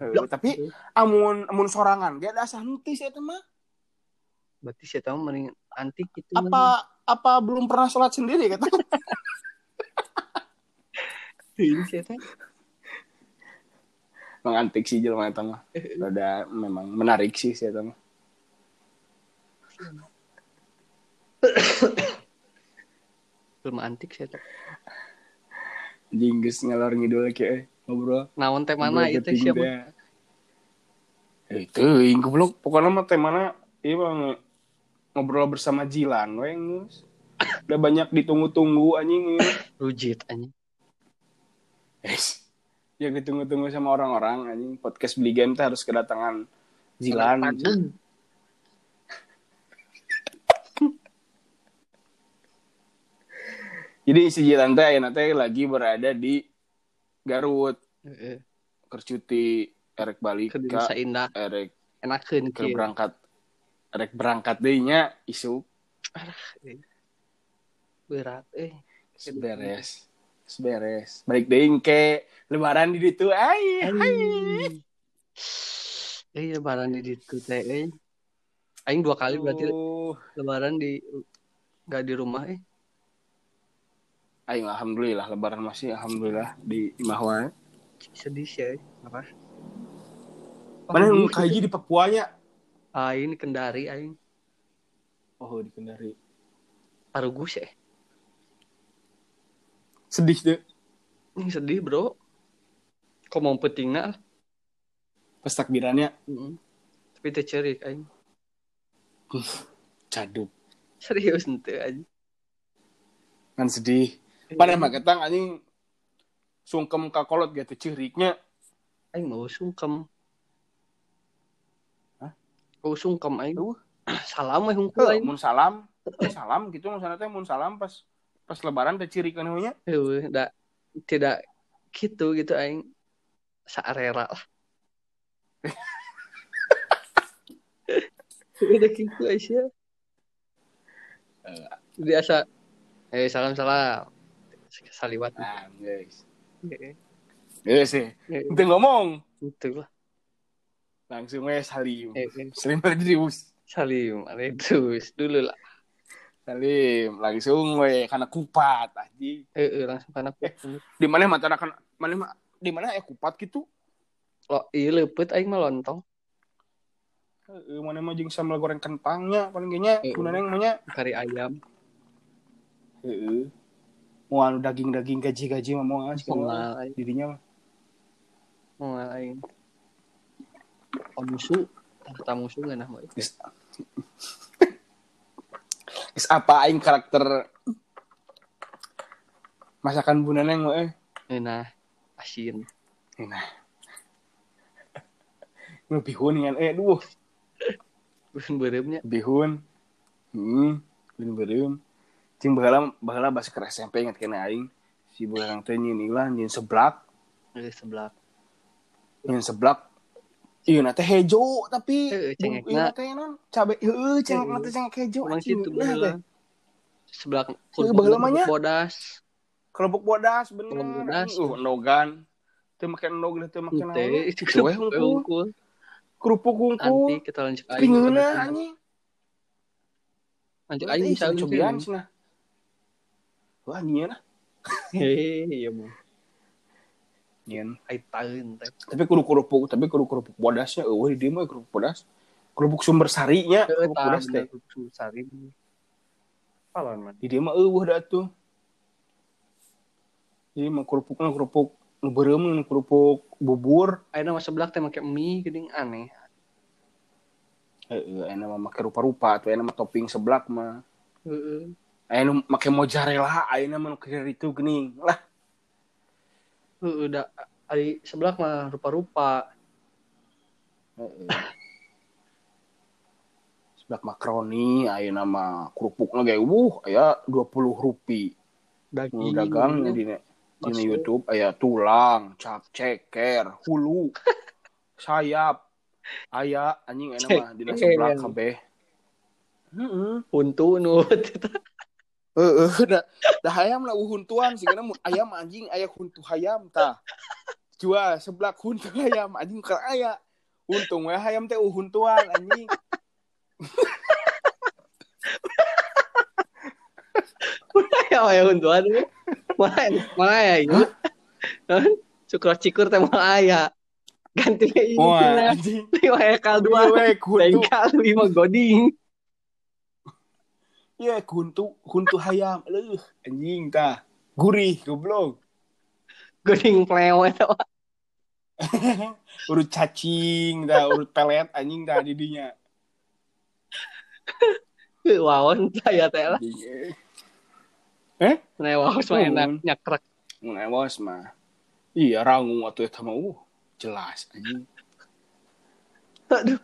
Ya. Heuh, tapi amun amun sorangan ge ada henteu sih eta mah Berarti saya tahu mending antik gitu. apa apa belum pernah sholat sendiri kata [LAUGHS] Ini saya tahu. Emang antik sih jelma eta mah. Ada memang menarik sih sih eta mah. Film antik saya tahu. Jingges ngalor ngidul eh, ngobrol. Naon teh mana itu siapa? Itu ing goblok pokoknya mah teh mana mah ngobrol bersama Jilan we geus. Udah banyak ditunggu-tunggu anjing. Rujit anjing. Yes. Ya ditunggu-tunggu sama orang-orang anjing podcast beli game teh harus kedatangan Zilan. Jadi si Jilan teh ayeuna teh lagi berada di Garut, Heeh. kercuti erek balik Ke Indah. erek enakeun ke berangkat erek berangkat deui nya isu Berat eh. beres beres. Balik deui ke lebaran di ditu ai hai. Eh lebaran di ditu teh eh. Aing dua kali berarti lebaran di gak di rumah eh. Aing alhamdulillah lebaran masih alhamdulillah di imah wae Sedih sih eh. Apa? mana yang kaji di Papua nya Ah ini Kendari aing. oh di Kendari Parugus eh. sedih tuh Ini sedih bro. Kok mau petingna? pas takbirannya Heeh. Tapi teu cerik aing. caduk Serius ente aja. kan sedih pada mah ketang anjing sungkem kakolot gitu ciriknya Aing mau sungkem. Hah? Mau sungkem aing. Tuh. [CLEARS THROAT] Salam we hungkul aing. mun salam salam gitu mun teh mun salam pas pas lebaran teh ciri kan nya Heuh, da tidak gitu gitu aing saarera lah. [LAUGHS] Udah gitu aja. Jadi asa eh salam salam. Saliwat. nah guys. Eh, Iya. Sih. Eh, Ente ngomong. Itu lah. langsung we salim. Eh, eh, salim terus salim. Ale terus dulu lah. salim langsung we karena kupat anjing Eh, eh, langsung karena Eh. di mana mata kan mana di mana ya kupat gitu? Lo iya leupet aing mah lontong. Heuh, mana mah jeung sambal goreng kentangnya paling genya Eh. kunaon mah nya kari ayam. Heeh mau anu daging-daging gaji-gaji mah mau sih Moal aing. dirinya mah mau aing. Oh musuh, tak musuh nah mah. Geus Geus [LAUGHS] apa aing karakter masakan Bunda Neng mah eh Nah, asin. nah [LAUGHS] Lu bihun kan eh duh Bukan beremnya. bihun hmm bihun beureum cing baheula baheula basa ke SMP ingat kena aing si baheula teh nyin ilah nyin seblak Dari sebelah. nyin seblak Iya, nate hejo tapi. Iya, nate non cabe heeh cengek nate cengek hejo teh. Heueuh, baheula mah nya. bodas. Kelobok bodas bener. Bodas. Uh, nogan. Teu make nog teu make naon. Teh, Itu. Kerupuk kita lanjut aing. Pingeuna anjing. Lanjut aing bisa cobian cenah. Wah, nyeun ah. Hehehe, iya mah. Nyeun. Ai taeun. Tapi kudu kerupuk, tapi kudu kerupuk bodasnya eueuh di dieu mah kerupuk bodas. Kerupuk sumber sarinya, kerupuk bodas teh. bener susari. Palon man. Di dieu mah eueuh da tuh. Jadi mah kerupuknya kerupuk nu beureum nu kerupuk bubur. Ayeuna mah sebelah teh make mie geuning aneh. Heeh, enak mah make rupa-rupa tuh enak mah topping seblak mah. Heeh. Nu make mozzarella, ayeuna mah nu keur itu geuning. Lah, da Ari sebelah mah rupa-rupa. Sebelah makaroni, aya nama kerupuknya kayak wuh, aya 20 rupiah. Daging. dagang di di. YouTube aya tulang, cap ceker, hulu, [LAUGHS] sayap, aya anjing enak mah di sebelah kabeh. Heeh. Huntu nu. [LAUGHS] Heeh, [LAUGHS] da da hayam lah uhuntuan sih karena ayam anjing aya huntu hayam tah. Jual sebelah huntu hayam anjing keur aya. Untung we hayam teh uhuntuan anjing. ya ya huntuan. Mana mana ya itu? Cukur cikur teh mah aya. Ganti ini. Wah, anjing. Lima ekal dua. Iya we goding. Iya huntu huntu hayam. Leuh, anjing tah. Gurih goblok. Goding plewe teh. urut cacing dah urut pelet anjing dah di dinya Wawon saya teh lah. Anjing, eh Nah, wawas mah enak nyakrek. ngewas mah iya rangu atuh eta mah uh jelas anjing Aduh.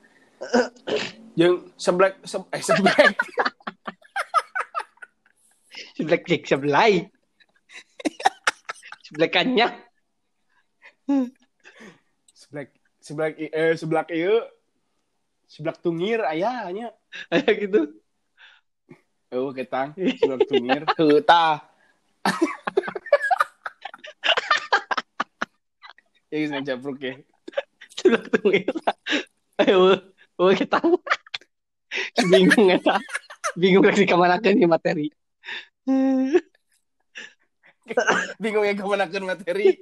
yang seblek se eh seblek [LAUGHS] Seblek cek seblai. Seblekannya. seblek seblek i- eh seblak ieu seblak tungir ayahnya Kayak gitu. oh ketang seblak tungir heuh [LAUGHS] tah ya geus ngajapruk ya Seblek tunggu Ayo, oh kita bingung eta. Bingung lagi ke mana ke nih materi. [LAUGHS] bingung ya kemanakan materi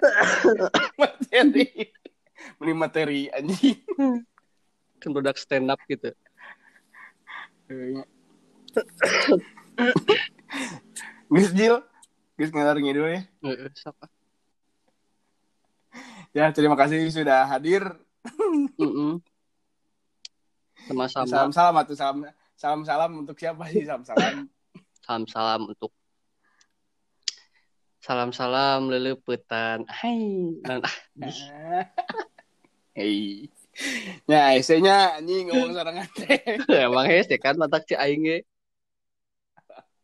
[LAUGHS] materi beli materi anjing Kan produk stand up gitu. Gus Jil Gus ngelar ngidul ya siapa? ya terima kasih sudah hadir. Sama-sama. salam salam salam salam untuk siapa sih salam salam Salam-salam untuk Salam-salam lelepetan. Hai. Nah, hei ya esenya anjing ngomong sorangan teh [LAUGHS] emang hese kan matak si aing ge.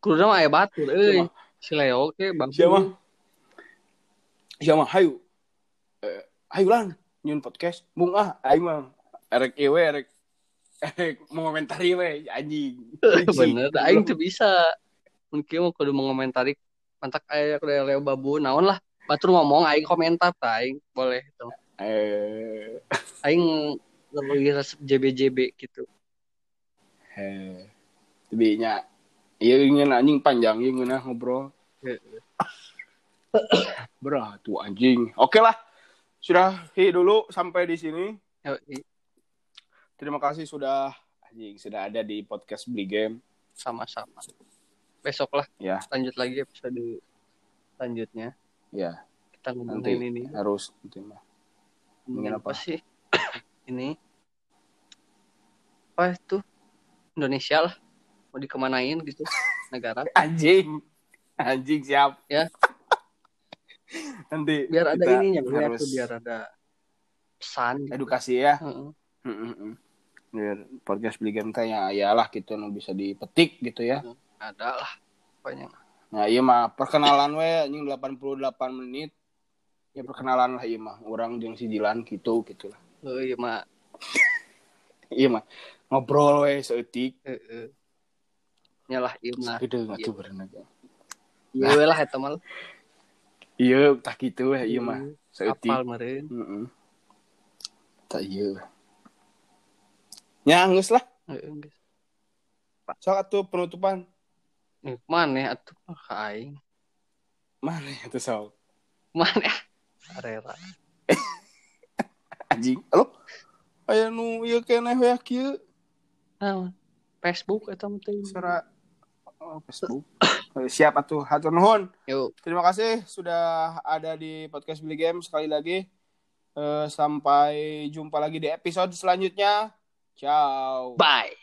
Kudu mah aya batur euy. Si Leo ke Bang. siapa siapa hayu eh, hayu lan nyun podcast bung ah aing mah erek ieu we erek erek mengomentari we anjing [LAUGHS] Bener, aing tuh bisa. Mungkin mau kudu mengomentari mantak aya kudu Leo babu naon lah. Batur ngomong aing komentar aing boleh itu. eh Aing lebih resep JBJB gitu. eh tapi nya iya ingin anjing panjang iya ngeunah ngobrol Berat tuh anjing. Oke lah. Sudah hi dulu sampai di sini. Yoi, Terima kasih sudah anjing sudah ada di podcast Beli Game. sama-sama. Besok lah Ya, lanjut lagi episode selanjutnya. ya. Kita Nanti ngomongin ini. harus nanti mah. Ngomongin apa apa? sih? [COUGHS] ini apa itu Indonesia lah mau dikemanain gitu [LAUGHS] negara Anjing. Anjing siap. Ya. [LAUGHS] nanti biar ada ininya biar, harus biar ada pesan gitu. edukasi ya. Heeh. Mm, mm, mm. Biar podcast Beli Game teh ya ya lah gitu bisa dipetik gitu ya. Ada lah pokoknya Nah, iya mah perkenalan we anjing 88 menit. Ya perkenalan lah iya mah. Orang jeung si Jilan gitu gitu lah. oh iya mah Iya mah. Ngobrol we seetik. heeh nyalah iya mah Gede iya. ngatuh berenang. iya we lah eta mah Iya, tak gitu we iya mah. Seetik. apal meureun Heeh. Tak iya. Nyangus lah. heeh geus Sok atuh penutupan. Eh, mana atuh mah aing Mana ya tuh sok? mana arera [LAUGHS] Anjing. Halo? Aya nu ieu keneh we kieu. nah Facebook eta mah teh Secara oh, Facebook. [COUGHS] Siap atuh, hatur nuhun. yuk Terima kasih sudah ada di podcast Beli Game sekali lagi. Eh, sampai jumpa lagi di episode selanjutnya. Ciao. bye